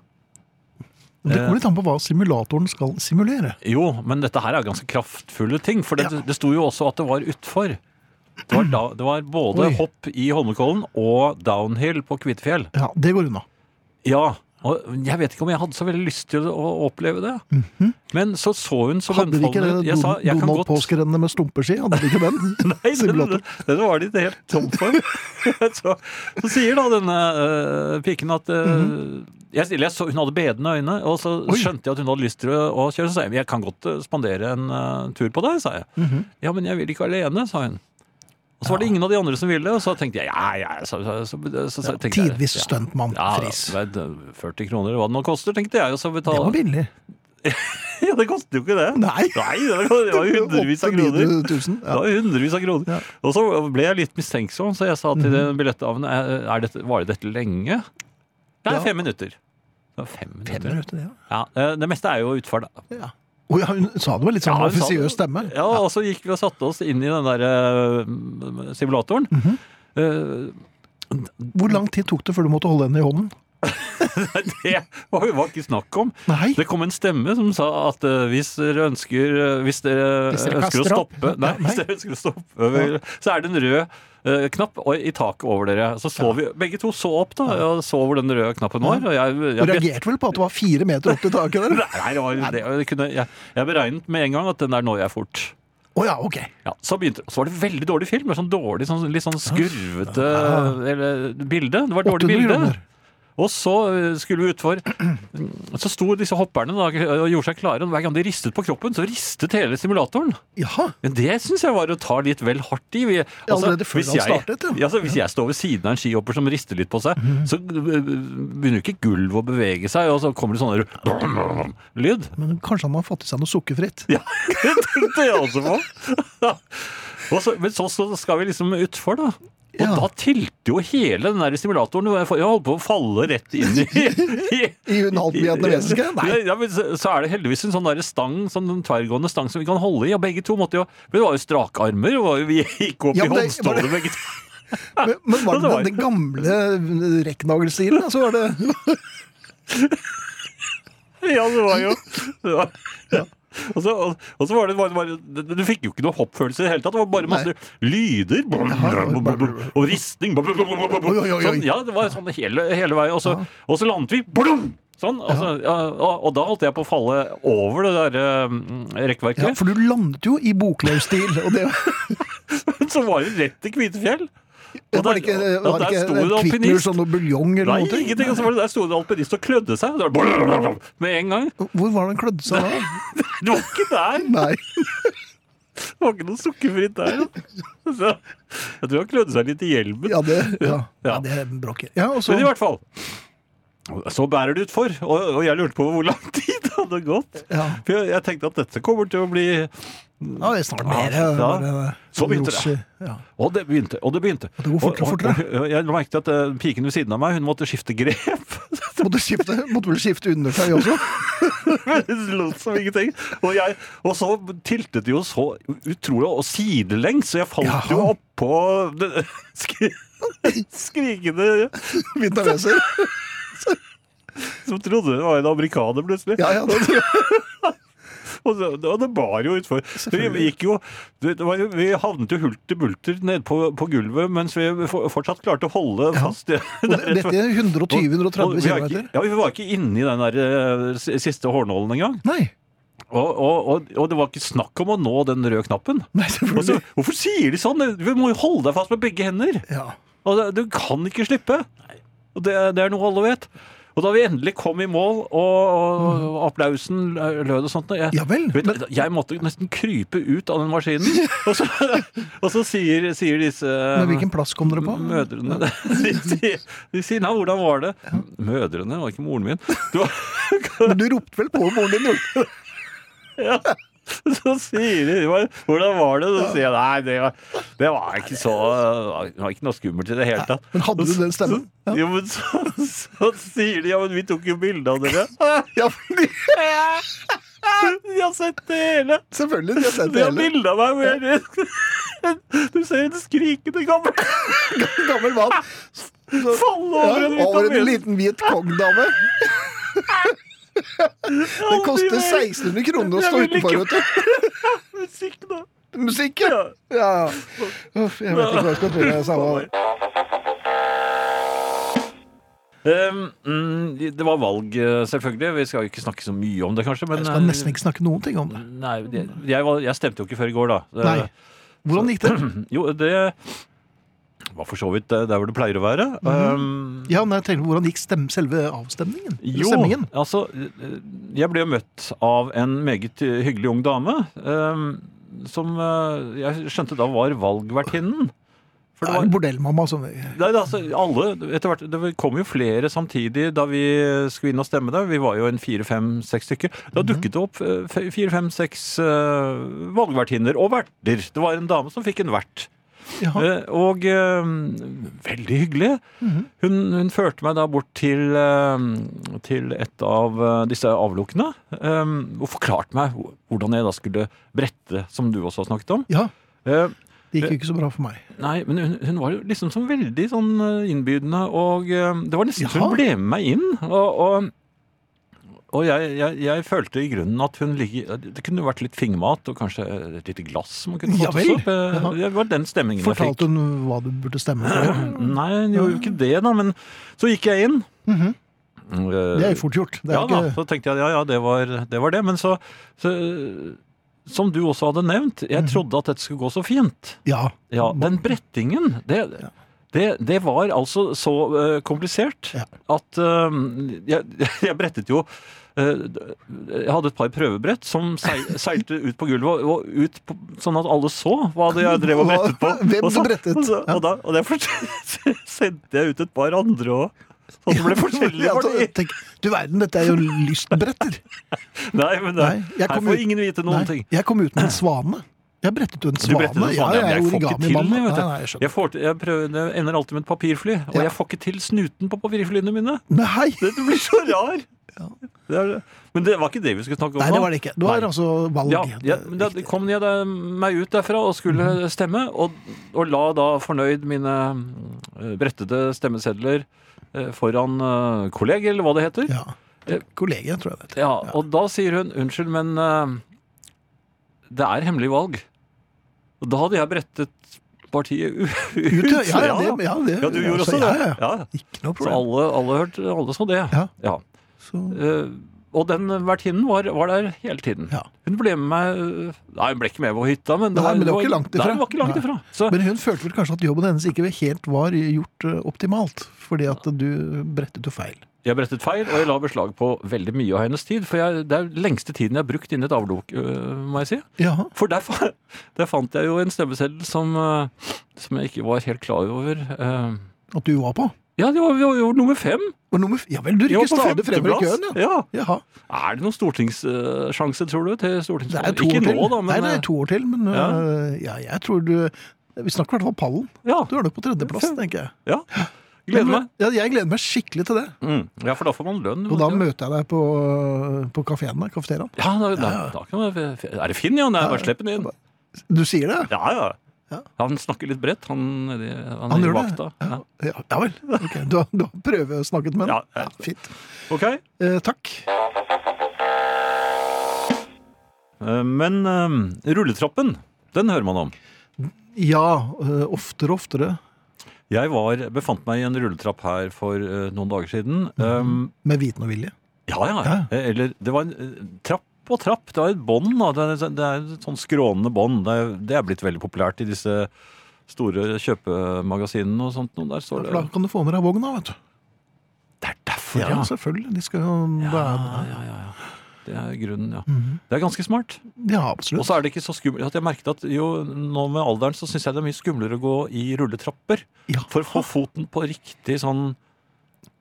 Det Eh. kommer litt an på hva simulatoren skal simulere. Jo, men dette her er ganske kraftfulle ting. For det, Ja. det sto jo også at det var utfor. Det var, da, det var både Oi. hopp i Holmenkollen og downhill på Kvitefjell. Ja, det går unna. Ja, og jeg vet ikke om jeg hadde så veldig lyst til å oppleve det. Men så så hun så. Hadde de ikke det Jeg sa, jeg Donald godt Påskerennene med stumpeski? Hadde de ikke den? Nei, den, den var de ikke helt tom for. så, så sier da denne uh, piken at uh, jeg, jeg så, Hun hadde bedende øyne, og så. Oi. skjønte jeg at hun hadde lyst til å, kjøre. Så sa jeg jeg kan godt uh, spandere en uh, tur på deg, sa jeg. Mhm. Ja, men jeg vil ikke alene, sa hun. Og så var det ingen av de andre som ville, og så tenkte jeg ja, ja. Så, så, så, så, så, tenkte Tidvis stuntmann. Ja, er 40 kroner, hva det nå koster, tenkte jeg. Og så Det var billig. Ja, det koster jo ikke det. Nei. Nei det var- det var jo hundrevis av kroner. 800 000, Det Ja. var hundrevis av kroner. Ja. Og så ble jeg litt mistenksom, så jeg sa til den er dette, Varer dette lenge? Ja. fem minutter. Fem Fem minutter. minutter, ja. Ja, eh, det meste er jo utfor, da. ja. Og ja, hun sa det med litt sånn Ja, offisiøs stemme. Ja, og så gikk vi og satte oss inn i den der uh, simulatoren. Mm -hmm. uh, Hvor lang tid tok det før du måtte holde henne i hånden? det var jo ikke snakk om. Nei. Det kom en stemme som sa at uh, hvis dere ønsker eh, Hvis dere, Hvis dere ønsker å stoppe Nei, nei. hvis dere ønsker å stoppe Så er det en rød uh, knapp i taket over dere. Så så vi Begge to så opp da og så hvor den røde knappen var. Og jeg, Du jeg, reagerte vel på at det var fire meter opp til taket der? Nei, det var, det, jeg, kunne, jeg, jeg beregnet med en gang at den der når jeg fort. Oh, ja, ok. Ja, så, begynte, så var det veldig dårlig film. Sånn dårlig, sånn, litt sånn skurvete eller, bilde. Det var dårlig bilde. kroner. Og så eh, skulle vi utfor. Så sto disse hopperne da, og gjorde seg klare. Og hver gang de ristet på kroppen, så ristet hele simulatoren. Jaha. Men det syns jeg var å ta litt vel hardt i. Vi, allerede før hvis han jeg- startet, ja. Altså, hvis jeg står ved siden av en skihopper som rister litt på seg, så eh, begynner ikke gulvet å bevege seg, og så kommer det sånn lyd. Men kanskje han har fått i seg noe sukkerfritt? Ja, det tenkte jeg også på. Og så, men så, så skal vi liksom utfor, da. Og Ja. da tilte jo hele den der simulatoren. Jeg holdt på å falle rett inn i, i I hun vietnamesiske? Nei. Ja, men så, så er det heldigvis en sånn der stang, sånn en tverrgående stang som vi kan holde i. Og begge to måtte jo Men det var jo strake armer, og vi gikk opp Ja, i men det- håndstålet begge to. Men, men var det den, den gamle rekknagelstilen? Altså var det Ja, det var jo det var, ja. Og så, og, og så var det bare, bare Du fikk jo ikke noe hoppfølelse i det hele tatt. Det var bare masse lyder. Og risting. Sånn, ja, det var sånn hele, hele veien. Og så, og så landet vi. Sånn. Altså, ja, og, og da holdt jeg på å falle over det der um, Ja, for du landet jo i boklaus stil, Og det Så var det rett til Kvitefjell. Og var det ikke, var det det en alpinist. sånn noe buljong eller Nei, noe? ingenting. Og så var det der sto det alpinist og klødde seg. Det var Med en gang. Hvor var det han klødde seg da? Det var ikke der! Nei. Det var ikke noe sukkerfritt der. Så, jeg tror han klødde seg litt i hjelmen. Ja, det, ja. ja, Ja. det bråker. Ja, Men i hvert fall. Så bærer det utfor, og, og jeg lurte på hvor lang tid det hadde gått. ja. For jeg, jeg tenkte at dette kommer til å bli ja, det er snart mer. Ja, ja. Så begynte det. Og det begynte. Og det begynte. Og det går fortere og fortere. og- og Jeg merket at eh, piken ved siden av meg hun måtte skifte grep. Måtte, skifte, måtte vel skifte undertøy også? lot som ingenting. Og, jeg, og så tiltet det jo så utrolig og sidelengs, så jeg falt Jaha. jo oppå det- skri, skrikende Vietnameser. Som trodde det var en amerikaner plutselig. Ja, ja, det tror jeg. Og det, og det bar jo utfor. Vi, gikk jo, det, det var, vi havnet jo hulter bulter nede på, på gulvet, mens vi fortsatt klarte å holde Ja. fast det- dette er 120-130 Og er km. Ja, vi var ikke inne i den der eh, siste hårnålen engang. Nei. Og, og, og, og det var ikke snakk om å nå den røde knappen. Nei, så, hvorfor sier de sånn? Du må jo holde deg fast med begge hender. Ja. Og det, du kan ikke slippe. Og det, det er noe alle vet. Og da vi endelig kom i mål, og, og applausen lød og sånt jeg, Ja vel, vet, men- jeg måtte nesten krype ut av den maskinen. Og så, og så sier, sier disse Men hvilken plass kom dere på? Mødrene de, sier- de sier 'nei, hvordan var det?' Mødrene, var ikke moren min. Du, Men du ropte vel på moren din? gjorde du? ja. Så sier de 'hvordan var det?' Så sier jeg 'nei, det var, det var ikke så Det var ikke noe skummelt i det hele tatt'. Men hadde du den stemmen? Ja. Jo, men så, så sier de 'ja, men vi tok jo bilde av dere'. Ja, fordi, De har sett det hele. selvfølgelig. De har sett De har bilde av meg hvor jeg Du ser en skrikende gammel Gammel mann. Falle over en Ja, over en liten hvit kong-dame. Det koster 1600 kroner å stå utenfor, vet du. Musikk, da. Musikk, ja. ja. Uff, jeg vet ikke hva jeg skal tro. Det er samme. Um, det var valg, eh, selvfølgelig. Vi skal jo ikke snakke så mye om det, kanskje. Men Jeg skal eh, nesten ikke snakke noen ting om det. Nei, jeg, jeg, stemte jo ikke før i går, da. Nei. Hvordan gikk det? Jo, det var for så vidt eh, der hvor det pleier å være. Um, Ja, men jeg tenkte, Hvordan gikk stem, selve avstemningen? Jo, Stemmingen? altså eh, Jeg ble jo møtt av en meget eh, hyggelig ung dame. Um, som jeg skjønte da var valgvertinnen. For Det det er en bordellmamma som nei, altså, alle, etter hvert, Det kom jo flere samtidig da vi skulle inn og stemme der. Vi var jo en fire, fem, seks stykker. Da dukket det opp fe- fire, fem, seks eh, valgvertinner og verter. Det var en dame som fikk en vert. Ja. Eh, Og eh, veldig hyggelig. hun, hun førte meg da bort til, eh, til et av eh, disse avlukkene eh, og forklarte meg hvordan jeg da skulle brette, som du også har snakket om. ja. Eh, Det gikk jo ikke så bra for meg. Nei, men hun, hun var liksom sånn veldig sånn innbydende, og det var nesten så hun ble med meg inn. Og, og, og jeg, jeg, jeg følte i grunnen at hun ligger Det kunne vært litt fingermat og kanskje et lite glass hun kunne Ja fått vel. oss opp. Ja. Det var den stemningen jeg fikk. Fortalte hun hva du burde stemme for? Nei, hun gjorde jo ikke det, da. Men så gikk jeg inn. Mm -hmm. Det er jo fort gjort. Det ja ikke... da, så tenkte jeg ja, ja, det var det. Var det. Men så, så Som du også hadde nevnt, jeg Mhm. trodde at dette skulle gå så fint. Ja. Ja, den brettingen, det, det, det var altså så uh, komplisert Ja. at uh, jeg, jeg brettet jo uh, jeg hadde et par prøvebrett som seil, seilte ut på gulvet, og, og ut på, sånn at alle så hva det jeg drev og brettet på. Hvem og så, brettet. Og, så, og, da, derfor sendte jeg ut et par andre òg. Sånn at det ble forskjellig Ja, for altså, tenk, du verden, dette er jo lystbretter. Nei, men det, Nei, her får ingen vite noen Nei, ting. jeg kom ut med en svane. Jeg brettet jo en svane. en svane, Ja, ja, jeg er jeg får ikke til origami-mann. det, vet du. Nei, nei, jeg. Jeg, får, jeg, prøver, jeg ender alltid med et papirfly, og Ja. jeg får ikke til snuten på papirflyene mine. Nei, Det blir så rar. Det er det. Men det var ikke det vi skulle snakke om nei, det var det ikke. Det var Nei. altså valg. Ja, Det ja, da kom jeg da, meg ut derfra og skulle Mhm. stemme, og, og la da fornøyd mine eh, brettede stemmesedler eh, foran kolleg, eller hva det heter. Ja. Kollegiet, tror jeg det heter. Ja, og da sier hun unnskyld, men eh, det er hemmelig valg. Og da hadde jeg brettet partiet ut. Ut, ja, ja, det, ja, det, Ja, du gjorde altså, også det? Ja, ja. Ja. Ikke noe Så alle, alle hørte, alle så det. Ja. Så, Eh, og den vertinnen var, var der hele tiden. Ja. Hun ble med meg øh, Nei, hun ble ikke med på hytta, men Nei, men det var ikke langt ifra. Nei, det var ikke langt ifra. Så, men hun følte vel kanskje at jobben hennes ikke helt var gjort eh, optimalt, fordi at du brettet jo feil. Jeg brettet feil, og jeg la beslag på veldig mye av hennes tid. For jeg, det er lengste tiden jeg har brukt inni et avlok, øh, må jeg si. Jaha. For der, der fant jeg jo en stemmeseddel som, øh, som jeg ikke var helt klar over. Eh, At du var på. ja, det var, vi var nummer fem. Og nummer, ja vel, du rykker stadig fremover i køen, ja. Ja. Jaha. Er det noen stortingssjanse, tror du? til stortings... Det er to Ikke år til. nå, da, men Nei, det øh, er to år til, men Ja. øh, ja, jeg tror du Vi snakker i hvert fall pallen. ja. Du er nok på tredjeplass, tenker jeg. Ja. Gleder meg. Ja, jeg gleder meg skikkelig til det. Mm. Ja, for da får man lønn. Og da møter jeg deg på, på kafeen der, kafeteriaen. Ja, da, da, da kan man, Er det Finn, ja? Nei, bare slipp den inn. Du sier det? Ja, ja. Ja. Han snakker litt bredt, han, han, Han i det? Ja. Ja, ja vel. Okay. Du har, du har prøvesnakket med Ja, ja. Ja, fint. Ok, Eh, takk. eh, men um, rulletrappen, den hører man om. Ja, eh, oftere og oftere. Jeg var, befant meg i en rulletrapp her for eh, noen dager siden. Um, Med viten og vilje. ja, ja, Ja. Eh, Eller det var en eh, trapp og trapp. Det var et bånd. da. Det er, det er et sånn skrånende bånd. Det, er- det er blitt veldig populært i disse store kjøpemagasinene og sånt. Der står For da det kan du få med deg vogna, vet du. Det er derfor, Ja, ja. selvfølgelig. De skal jo Ja, ja, ja, ja. Det er grunnen, ja. Mhm. Det er ganske smart. Ja, Og så er det ikke så skummelt at jeg merket at jo, nå med alderen så syns jeg det er mye skumlere å gå i rulletrapper. Ja. For å få foten på riktig sånn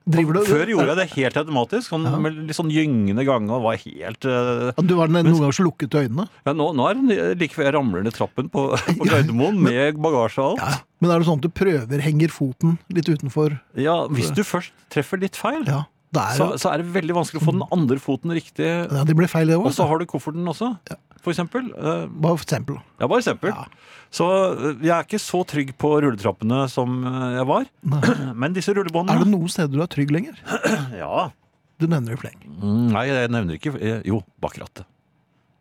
Driver du Før gjorde jeg det helt automatisk, sånn, Ja. med litt sånn gyngende gange og var helt Uh, Du var den noen ganger så lukket du øynene? ja, nå, nå er det like før jeg ramler ned trappen på, på Gardermoen med bagasje og alt. Men er det sånn at du prøver, henger foten litt utenfor? Ja, Hvis du først treffer litt feil, Ja, er så, så er det veldig vanskelig å få den andre foten riktig. ja, Det blir feil, det også. Og så har du kofferten også, for eksempel. Eh, Bare for eksempel. Ja, bare eksempel. Ja. Så øh, jeg er ikke så trygg på rulletrappene som øh, jeg var. Nei. Men disse rullebåndene Er det noen steder du er trygg lenger? Ja. Du nevner i fleng. Mm, Nei, jeg nevner ikke eh, Jo, bak rattet.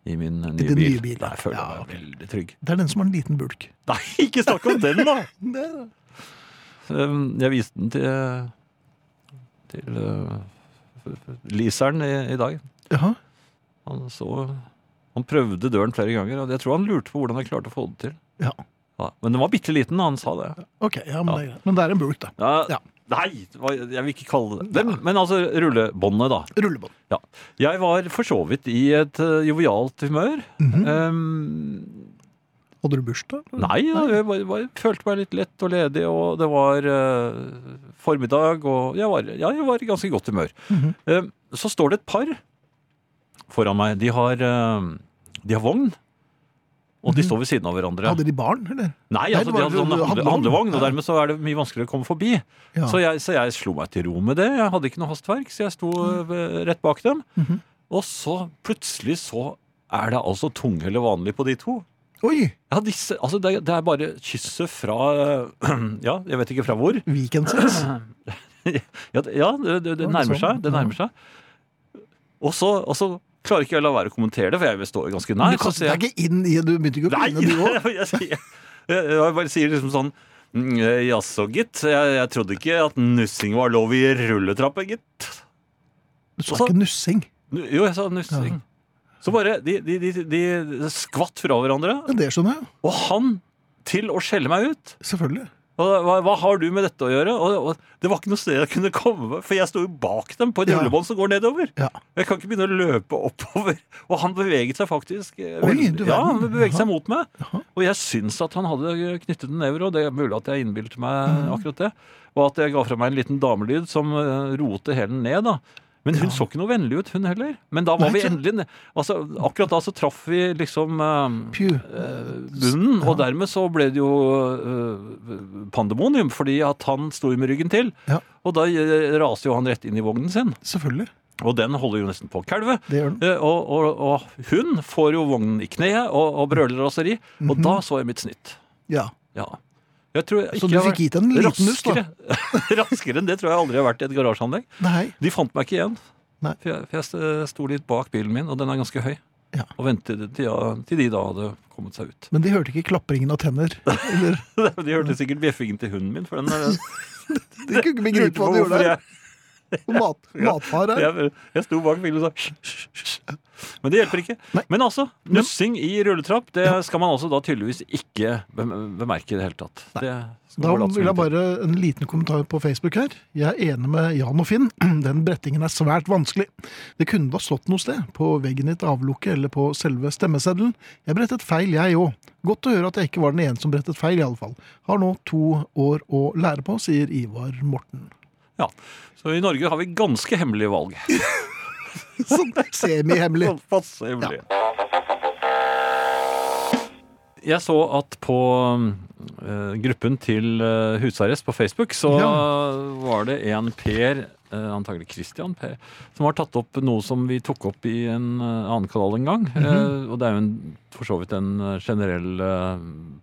I min eh, nye I bil. nye bil. Der føler jeg Ja, meg veldig trygg. Det er den som har en liten bulk. Nei, ikke snakk om den, da! Det er det. Jeg viste den til til øh, leaseren i, i dag. Jaha. Han så Han prøvde døren flere ganger, og jeg tror han lurte på hvordan jeg klarte å få det til. Ja. Ja, men den var bitte liten, han sa det. Ok, ja, men, Det er men det er en bulk, da. Ja, Ja. Nei, jeg vil ikke kalle det det. Men altså, rullebåndet, da. Rullebånd. Jeg var for så vidt i et eh, jovialt humør. Mhm. Um, Hadde du bursdag? nei, ja, jeg var, var, følte meg litt lett og ledig, og det var eh, formiddag, og jeg var, ja, jeg var i ganske godt humør. Mhm. Um, så står det et par foran meg. De har, eh, de har vogn, og de Mhm. står ved siden av hverandre. Hadde de barn, eller? Nei, altså, de hadde sånn handle, handlevogn. og dermed så er det mye vanskeligere å komme forbi. Ja. Så, jeg, så jeg slo meg til ro med det. Jeg hadde ikke noe hastverk, så jeg sto eh, rett bak dem. Mhm. Og så plutselig så er det altså tunghelle vanlig på de to. Oi! Ja, disse, altså det, det er bare kysset fra Ja, jeg vet ikke fra hvor. Weekendsex. Ja, ja, det, det, det nærmer sånn? seg. Det nærmer seg. Og så, og så klarer ikke jeg å la være å kommentere det, for jeg står ganske nær. Du så kastet deg ikke inn i Du begynte ikke å begynne, du òg? jeg, jeg, jeg bare sier liksom sånn «Mm, Jaså, gitt. Jeg, jeg trodde ikke at nussing var lov i rulletrappe, gitt. Du sa ikke nussing. Jo, jeg sa nussing. Så bare De, de, de, de skvatt fra hverandre, Ja, det skjønner jeg. og han til å skjelle meg ut. Selvfølgelig. Og, hva, hva har du med dette å gjøre? Og, og Det var ikke noe sted jeg kunne komme, for jeg sto jo bak dem på et Ja. rullebånd som går nedover. Ja. Jeg kan ikke begynne å løpe oppover. Og han beveget seg faktisk eh, Oi, du Ja, han beveget seg mot meg. Aha. Og jeg syns at han hadde knyttet en euro, og det er mulig at jeg innbilte meg Mhm. akkurat det. Og at jeg ga fra meg en liten damelyd som eh, roet det hele ned, da. Men hun så ikke noe vennlig ut, hun heller. Men da var Nei, vi endelig. Altså, akkurat da så traff vi liksom uh, ja. bunnen, og dermed så ble det jo uh, pandemonium, fordi at han sto med ryggen til. Ja. Og da raste jo han rett inn i vognen sin, Selvfølgelig. og den holder jo nesten på å kalve. Eh, Og, og, og hun får jo vognen i kneet og, og brøler raseri, og Mhm. da så jeg mitt snitt. Ja. Ja. Så du fikk gitt en liten nuss, da? raskere, enn det tror jeg aldri har vært i et garasjeanlegg. Nei. De fant meg ikke igjen. Nei. For jeg, for jeg sto litt bak bilen min, og den er ganske høy. Ja. Og ventet til, ja, til de da hadde kommet seg ut. Men de hørte ikke klapringen av tenner. Eller De hørte sikkert bjeffingen til hunden min, for den er- De kunne ikke begripe hva de gjorde der. jeg, Mat, matfar her. jeg, jeg sto bak bilen og sa. Men det hjelper ikke. Nei. Men altså, nussing i rulletrapp, det skal man altså da tydeligvis ikke bemerke i det hele tatt. Det Da vil jeg bare en liten kommentar på Facebook her. Jeg er enig med Jan og Finn. Den brettingen er svært vanskelig. Det kunne da stått noe sted, på veggen i et avlukke eller på selve stemmeseddelen. Jeg brettet feil, jeg òg. Godt å høre at jeg ikke var den ene som brettet feil, i alle fall. Har nå to år å lære på, sier Ivar Morten. Ja. Så i Norge har vi ganske hemmelige valg. Sånn semihemmelig. Sånn passe Ja. Jeg så at på uh, gruppen til uh, husarrest på Facebook, så var det en Per, uh, antagelig Christian Per, som har tatt opp noe som vi tok opp i en annen kanal en gang. Eh, og det er jo en, for så vidt en generell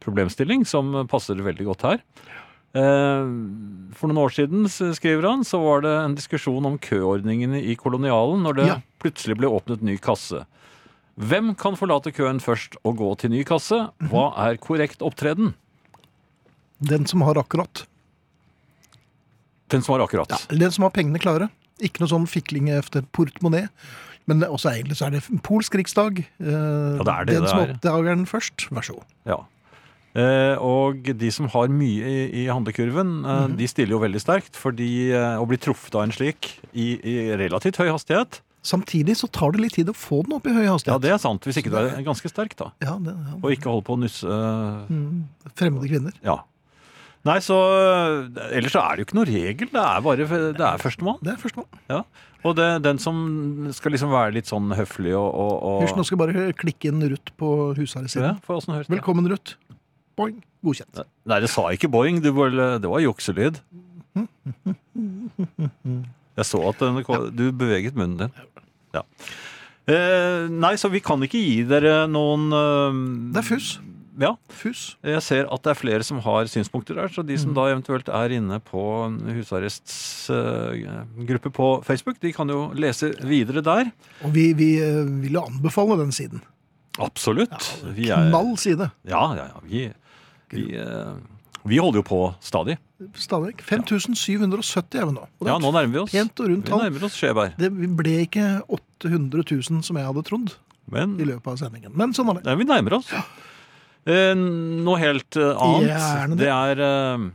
problemstilling som passer veldig godt her. Eh, For noen år siden, skriver han, så var det en diskusjon om køordningene i kolonialen når det Ja. plutselig ble åpnet ny kasse. Hvem kan forlate køen først og gå til ny kasse? Hva er korrekt opptreden? Den som har akkurat. Den som har akkurat. Ja, den som har pengene klare. Ikke noe sånn fikling efter portemonee. Men også egentlig så er det polsk riksdag. Eh, Ja, det er det den det som er. oppdager den først, vær så god. Ja. Eh, og de som har mye i, i handlekurven, eh, Mhm. de stiller jo veldig sterkt. Fordi eh, å bli truffet av en slik i, i relativt høy hastighet, Samtidig så tar det litt tid å få den opp i høy hastighet. ja det er sant. Hvis ikke du er ganske sterk, da. Ja, det, ja. Og ikke holder på å nusse uh... Mm, Fremmede kvinner. Ja. Nei, så Ellers så er det jo ikke noen regel. Det er bare det er førstemann. Det er førstemann. Ja. Og det, den som skal liksom være litt sånn høflig og, og, og Hysj, nå skal jeg bare klikke inn Ruth på husarresiden. ja? Velkommen, Ruth. Boing. Godkjent. Nei, det sa ikke boing. Det var, det var jukselyd. Jeg så at den, du beveget munnen din. Ja. Eh, nei, så vi kan ikke gi dere noen eh, Det er fuss. Ja. Fuss. Jeg ser at det er flere som har synspunkter der, så de som da eventuelt er inne på husarrests eh, gruppe på Facebook, de kan jo lese videre der. Og vi, vi eh, vil jo anbefale den siden. Absolutt. Er, Knall side. ja, ja, ja. Vi, vi, eh, vi holder jo på stadig. Stadig 5770 er vi nå. Ja, nå nærmer vi oss. Pent og rundt Vi nærmer oss Skjeberg. Det ble ikke 800 000 som jeg hadde trodd Men i løpet av sendingen. Men sånn er det. Ja, vi nærmer oss. Eh, noe helt eh, annet. Gjerne det. det er eh,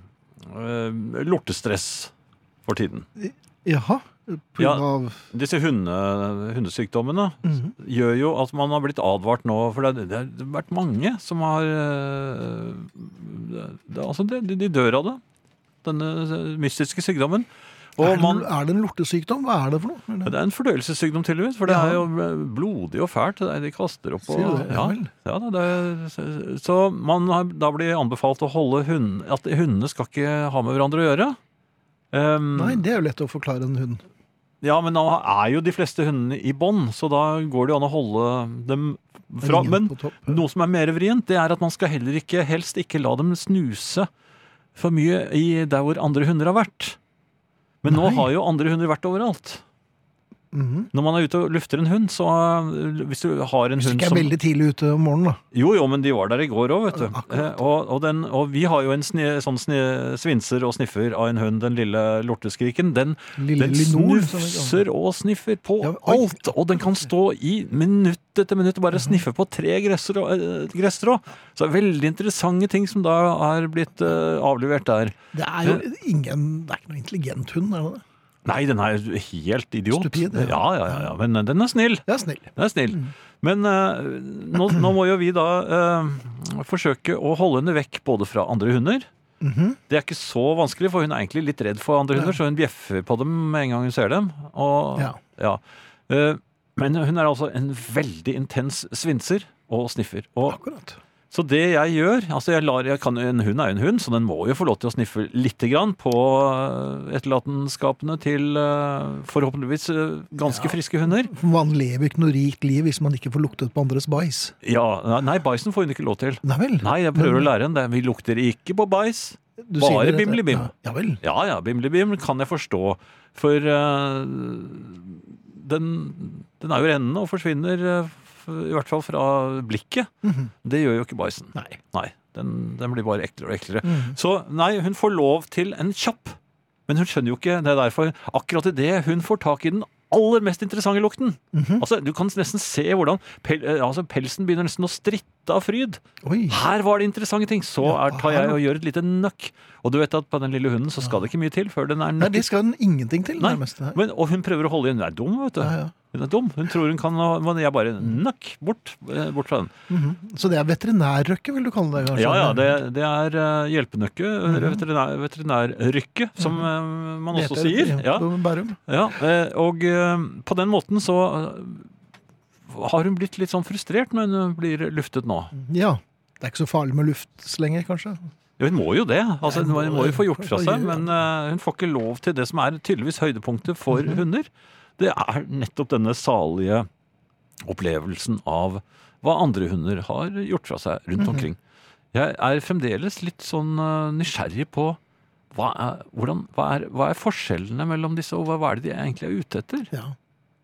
eh, lortestress for tiden. Jaha. Ja. Disse hunde, hundesykdommene Mhm. gjør jo at man har blitt advart nå. For det, det har vært mange som har eh, det, Altså, de, de dør av det. Denne mystiske sykdommen. Og er, det, man, er det en lortesykdom? Hva er det for noe? det er en fordøyelsessykdom, tydeligvis. For det Ja. er jo blodig og fælt. De kaster opp og det? Ja ja, det er, Så man har da blir anbefalt å holde hund, At hundene skal ikke ha med hverandre å gjøre. Um, Nei, det er jo lett å forklare en hund. Ja, men nå er jo de fleste hundene i bånd, så da går det jo an å holde dem fra. Men noe som er mer vrient, det er at man skal heller ikke, helst ikke la dem snuse for mye i der hvor andre hunder har vært. Men nå har jo andre hunder vært overalt. Mhm. Når man er ute og lufter en hund, så øh, Hvis du har en Hvis hund ikke er som veldig tidlig ute om morgenen, da. Jo, jo, men de var der i går òg, vet du. Eh, Og, og, den, og vi har jo en sni, sånn sni, svinser og sniffer av en hund, den lille lorteskriken. Den, Lille den som snufser og sniffer på Ja, alt! Og den kan stå i minutt etter minutt og bare sniffe på tre gresstrå. eh. Så det er veldig interessante ting som da er blitt uh, avlevert der. Det er jo ingen Det er ikke noe intelligent hund, er det det? Nei, den er helt idiot. Stupid, ja. ja, ja, ja, ja. Men eh, den er snill. Den er snill. Den er snill. Men uh, nå, nå må jo vi da uh, forsøke å holde henne vekk både fra andre hunder. Mhm. Det er ikke så vanskelig, for hun er egentlig litt redd for andre hunder, så hun bjeffer på dem med en gang hun ser dem. Og, Ja. Eh, men hun er altså en veldig intens svinser og sniffer. Og, Akkurat. Så det jeg gjør altså jeg lar, jeg kan, En hund er jo en hund, så den må jo få lov til å sniffe litt grann på eh, etterlatenskapene til eh, forhåpentligvis ganske ganske friske hunder. Man lever ikke noe rikt liv hvis man ikke får luktet på andres bæsj. Ja, Nei, bæsjen får hun ikke lov til. Nei vel? Nei, jeg prøver å lære henne det. Vi lukter ikke på bæsj. Bare bimli-bim. Ja, ja vel. Ja ja, bimli-bim kan jeg forstå. For uh, den, den er jo rennende og forsvinner, eh, i hvert fall fra blikket. Mhm. Det gjør jo ikke bæsjen. Nei. Nei, den, den blir bare eklere og eklere. Mhm. Så nei, hun får lov til en kjapp. Men hun skjønner jo ikke det er derfor. Akkurat idet hun får tak i den aller mest interessante lukten. Mhm. Altså, Du kan nesten se hvordan pel, eh, altså, pelsen begynner nesten å stritte av fryd. Oi. Her var det interessante ting! Så er, tar jeg og gjør et lite nøkk. Og du vet at på den lille hunden så skal det ikke mye til før den er nøkk. Nei, det skal den ingenting til, Nei, nærmest. Nei. Men, og hun prøver å holde igjen. Hun er dum, vet du. Ja, ja. Hun er dum. Hun tror hun kan Men jeg bare nøkk bort, eh, bort fra den. Mhm. Så det er veterinærrøkke, vil du kalle det? kanskje? Ja, ja, det, det er eh, hjelpenøkke. -hmm. Veterinær, veterinærrykke, som eh, man også heter sier. Ja, ja, eh, og eh, på den måten så eh, har hun blitt litt sånn frustrert når hun blir luftet nå. Ja. Det er ikke så farlig med luftslenge, kanskje? Ja, hun må jo det. Altså, hun må, må jo få gjort fra seg, men eh, hun får ikke lov til det som er tydeligvis høydepunktet for Mhm. hunder. Det er nettopp denne salige opplevelsen av hva andre hunder har gjort fra seg rundt Mhm. omkring. Jeg er fremdeles litt sånn eh, nysgjerrig på hva er, hvordan, hva, er, hva er forskjellene mellom disse, og hva, hva er det de egentlig er ute etter? Ja.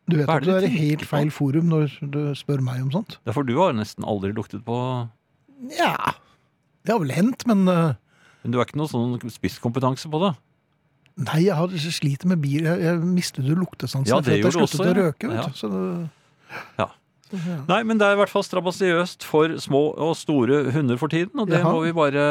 Du vet er at det du er i helt på? feil forum når du spør meg om sånt. Ja, for du har nesten aldri luktet på Ja, det har vel hendt, men uh... Men du har ikke noe sånn spisskompetanse på det? Nei, jeg har sliter med bil. Jeg, jeg mistet jo luktesansen Ja, etter at jeg sluttet også, å røke. Vet Ja. Så det, Ja. ja. Nei, men det er i hvert fall strabasiøst for små og store hunder for tiden, og det Jaha. må vi bare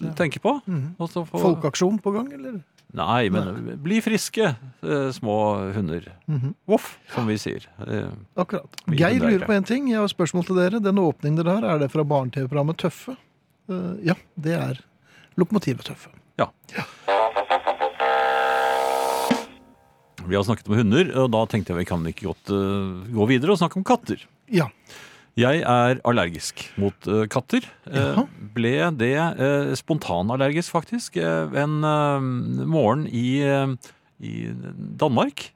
Ja. tenke på. Mm. Og få- Folkeaksjon på gang, eller? Nei, men bli friske, eh, små hunder. Mhm. Voff, som vi sier. Eh, Akkurat. Vi Geir lurer på en ting. Jeg har et spørsmål til dere. Den åpningen dere har, er det fra barne-TV-programmet Tøffe? Eh, ja, det er Lokomotivet Tøffe. Vi har snakket om hunder, og da tenkte jeg vi kan ikke godt gå videre og snakke om katter. Ja. Jeg er allergisk mot eh, katter. Eh, ble det uh, spontanallergisk, faktisk, eh, en eh, morgen i, eh, i Danmark.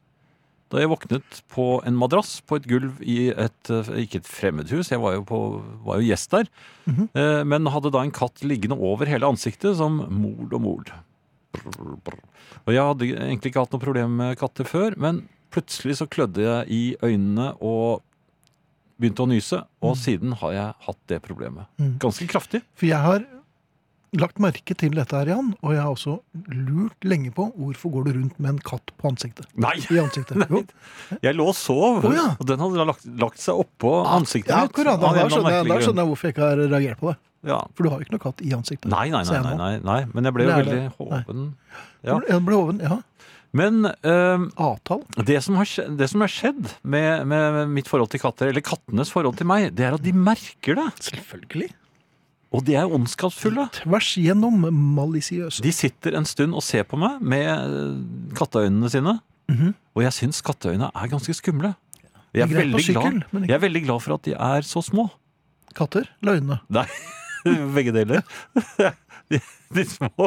Da jeg våknet på en madrass på et gulv i et eh, Ikke et fremmedhus, jeg var jo, på, var jo gjest der. Mhm. eh, men hadde da en katt liggende over hele ansiktet som mord og mord. Brr, brr. Og jeg hadde egentlig ikke hatt noe problem med katter før, men plutselig så klødde jeg i øynene og begynte å nyse, og siden har jeg hatt det problemet. Mm. Ganske kraftig. For jeg har lagt merke til dette her, Jan, og jeg har også lurt lenge på hvorfor går du rundt med en katt på ansiktet. Nei! I ansiktet. Nei. Jeg lå og sov, oh, ja. og den hadde lagt, lagt seg oppå ansiktet Ja, mitt. akkurat. Da, skjønner jeg, da skjønner jeg hvorfor jeg ikke har reagert på det. Ja. For du har jo ikke noe katt i ansiktet. Nei, nei, nei, nei, nei, nei. Men jeg ble jo veldig. Hoven. Ja. Jeg ble hoven, ja. Men eh, det som har skjedd, det som har skjedd med, med mitt forhold til katter, eller kattenes forhold til meg, det er at de merker det. Selvfølgelig. Og de er ondskapsfulle. Tvers gjennom malisiøse. De sitter en stund og ser på meg med eh, katteøynene sine. Mhm. Og jeg syns katteøyne er ganske skumle. Jeg er, veldig sykkel, glad, jeg er veldig glad for at de er så små. Katter? Løgne. Nei, begge deler. De, de, små,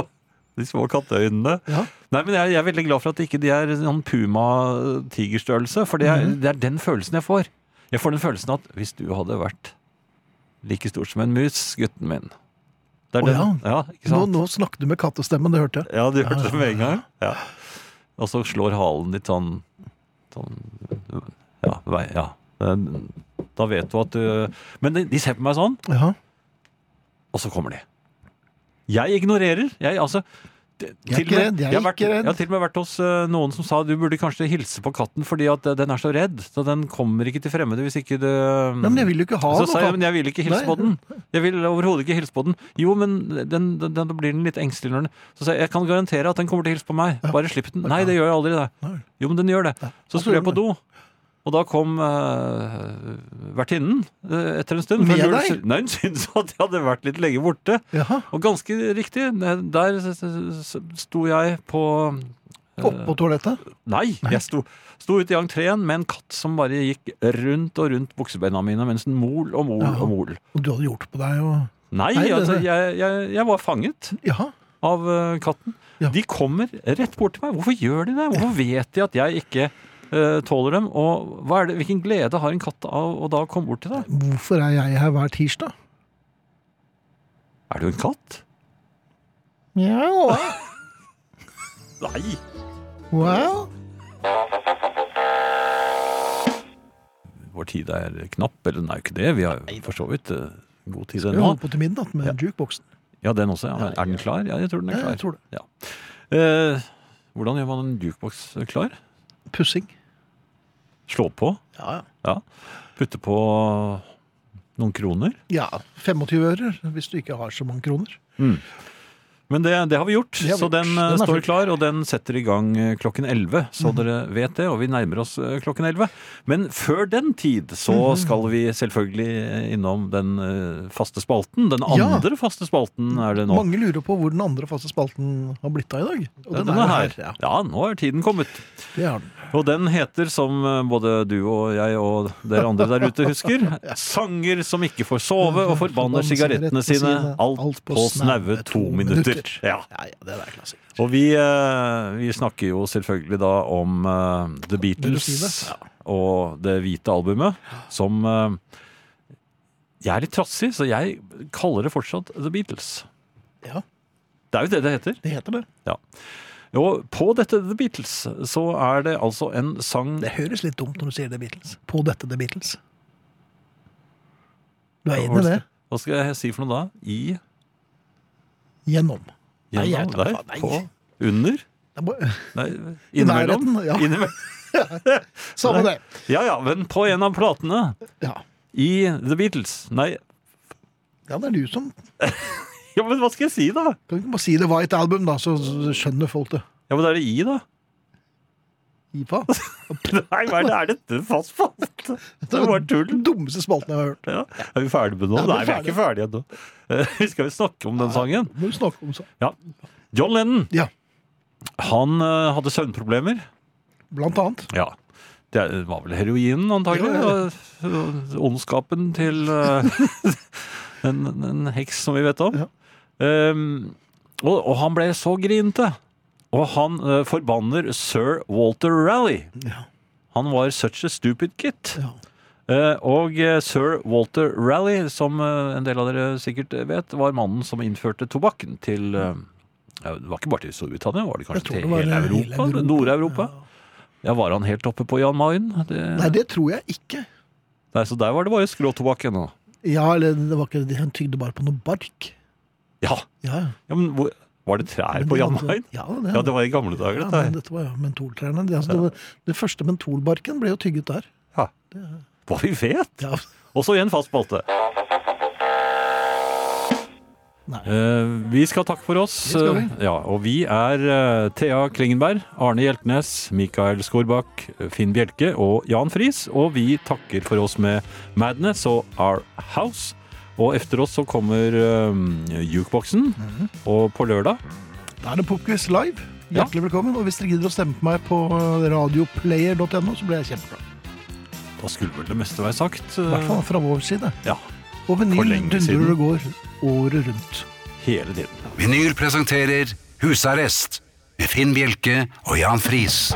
de små katteøynene. Ja. Nei, men jeg, jeg er veldig glad for at ikke de er sånn puma-tigerstørrelse, for det er, mm. det er den følelsen jeg får. Jeg får den følelsen at hvis du hadde vært like stor som en mus, gutten min Det den. Ja, ikke Nå, nå snakket du med kattestemmen, det hørte jeg. Ja, du Ja, hørte det ja, med en gang? Ja. Og så slår halen ditt sånn, sånn Ja, vei, ja. Da vet du at du Men de, de ser på meg sånn, Ja. og så kommer de. Jeg ignorerer. Jeg, altså, Jeg er ikke redd, jeg er vært, ikke redd. Jeg har til og med vært hos eh, noen som sa du burde kanskje hilse på katten fordi at eh, den er så redd. Så den kommer ikke til fremmede hvis ikke du Nei, men jeg vil jo ikke ha så sa jeg, men jeg vil ikke hilse Nei. på den. Jeg vil overhodet ikke hilse på den. Jo, men den, den, den, blir den litt engstelig når den Så sa jeg, jeg kan garantere at den kommer til å hilse på meg. Bare slipp den. Nei, det gjør jeg aldri, det. Jo, men den gjør det. Så skulle jeg på do. Og da kom uh, vertinnen uh, etter en stund. Med hun- deg? Nei, hun syntes at jeg hadde vært litt lenge borte. Jaha. Og ganske riktig, der sto jeg på uh, Oppå toalettet? Nei, jeg sto, sto ute i entreen med en katt som bare gikk rundt og rundt buksebeina mine mens den mol og mol Jaha. og mol. Og du hadde gjort på deg og Nei, Nei, altså, jeg, jeg, jeg var fanget Jaha. av eh, katten. Ja. De kommer rett bort til meg. Hvorfor gjør de det? Hvorfor vet de at jeg ikke eh, tåler dem? Og hva er det, hvilken glede har en katt av å da komme bort til deg? Hvorfor er jeg her hver tirsdag? Er du en katt? Ja. Nei! Wow. Vår tid er knapp, eller den er jo ikke det. Vi har for så vidt eh, god tid Vi holder på til midnatt med Ja. jukeboksen. Ja, den også. Ja. Er den klar? Ja, jeg tror den er Ja, klar. jeg tror det. Ja. Eh, hvordan gjør man en jukeboks klar? Pussing. Slå på? Ja, Ja. Putte på noen kroner? ja. 25 ører hvis du ikke har så mange kroner. Men det, det har vi gjort, har så den, Den står klar, og den setter i gang eh, klokken 11. Så Mhm. dere vet det, og vi nærmer oss eh, klokken 11. Men før den tid så Mhm. skal vi selvfølgelig eh, innom den faste spalten. Den Ja. andre faste spalten er det nå. Mange lurer på hvor den andre faste spalten har blitt av i dag. Og Ja, den, den er er her. her. Ja, Ja, nå er tiden kommet. det har den. Og den heter, som eh, både du og jeg og dere andre der ute husker, 'Sanger som ikke får sove og forbanner sigarettene sine'. Alt på snaue to minutter. Ja. Ja, ja, det er klassiker. Og vi, eh, vi snakker jo selvfølgelig da om eh, The Beatles og det hvite albumet, som Jeg er litt trassig, så jeg kaller det fortsatt The Beatles. Ja, Det er jo det det heter. det heter det. Og på dette The Beatles så er det altså en sang Det høres litt dumt når du sier The Beatles. På dette The Beatles. Du er inne i det? Hva skal jeg si for noe da? I Gjennom. Nei, Gjennom tar der? nei. På? Under? Er Nei, innimellom? ja. Innimellom. Samme det. Ja ja, men på en av platene Ja. i The Beatles Nei, ja, det er du som ja, men hva skal jeg si, da? Kan du ikke bare si det var et Album, da, så skjønner folk det. Ja, men da er det I, da. IPA? Nei, hva er det? Er dette fast spalt? Det er bare tull. Den dummeste spalten jeg har hørt. Ja. Er vi ferdige med nå? Nei, vi er ikke ferdige ennå. Skal Vi skal jo snakke om den sangen. Må vi snakke om sangen. Ja. John Lennon, Ja, han uh, hadde søvnproblemer. blant annet. Ja. Det var vel heroinen, antagelig. Ja, ja, Ondskapen til uh, en, en heks som vi vet om. Ja. Um, og, og han ble så grinete. Og han uh, forbanner sir Walter Raleigh. Ja. Han var such a stupid kid. Ja. Uh, og eh, sir Walter Raleigh, som uh, en del av dere sikkert vet, var mannen som innførte tobakken til ja, Det var ikke bare til Storbritannia, var det kanskje til det hele Europa? Europa. Nord-Europa? Ja. var han helt oppe på Jan Mayen? Det, Nei, det tror jeg ikke. Nei, så der var det bare skråtobakk ennå. Ja, eller det var ikke. Han tygde bare på noe bark. Ja. Ja, ja. ja, men hvor, var det trær på Jan Mayen? Ja, det, Ja, det var i gamle dager, ja, dette men dette var jo mentoltrærne. Det, altså, det, var, det første mentolbarken ble jo tygget der. Ja. Hva vi vet! Ja. Og så igjen fast spalte. Eh, vi skal takke for oss. Vi. Ja, og vi er uh, Thea Klingenberg, Arne Hjeltnes, Mikael Skorbakk, Finn Bjelke og Jan Friis. Og vi takker for oss med Madness og Our House. Og etter oss så kommer uh, Jukeboksen. Mhm. Og på lørdag Da er det Popquiz live. Ja. Hjertelig velkommen. Og hvis dere gidder å stemme på meg på radioplayer.no, så blir jeg kjempeglad. Da skulle vel det meste være sagt. I hvert fall fra vår side. Ja, Og vinyl dundrer og går året rundt. hele tiden. Vinyl presenterer Husarrest med Finn Bjelke og Jan Friis.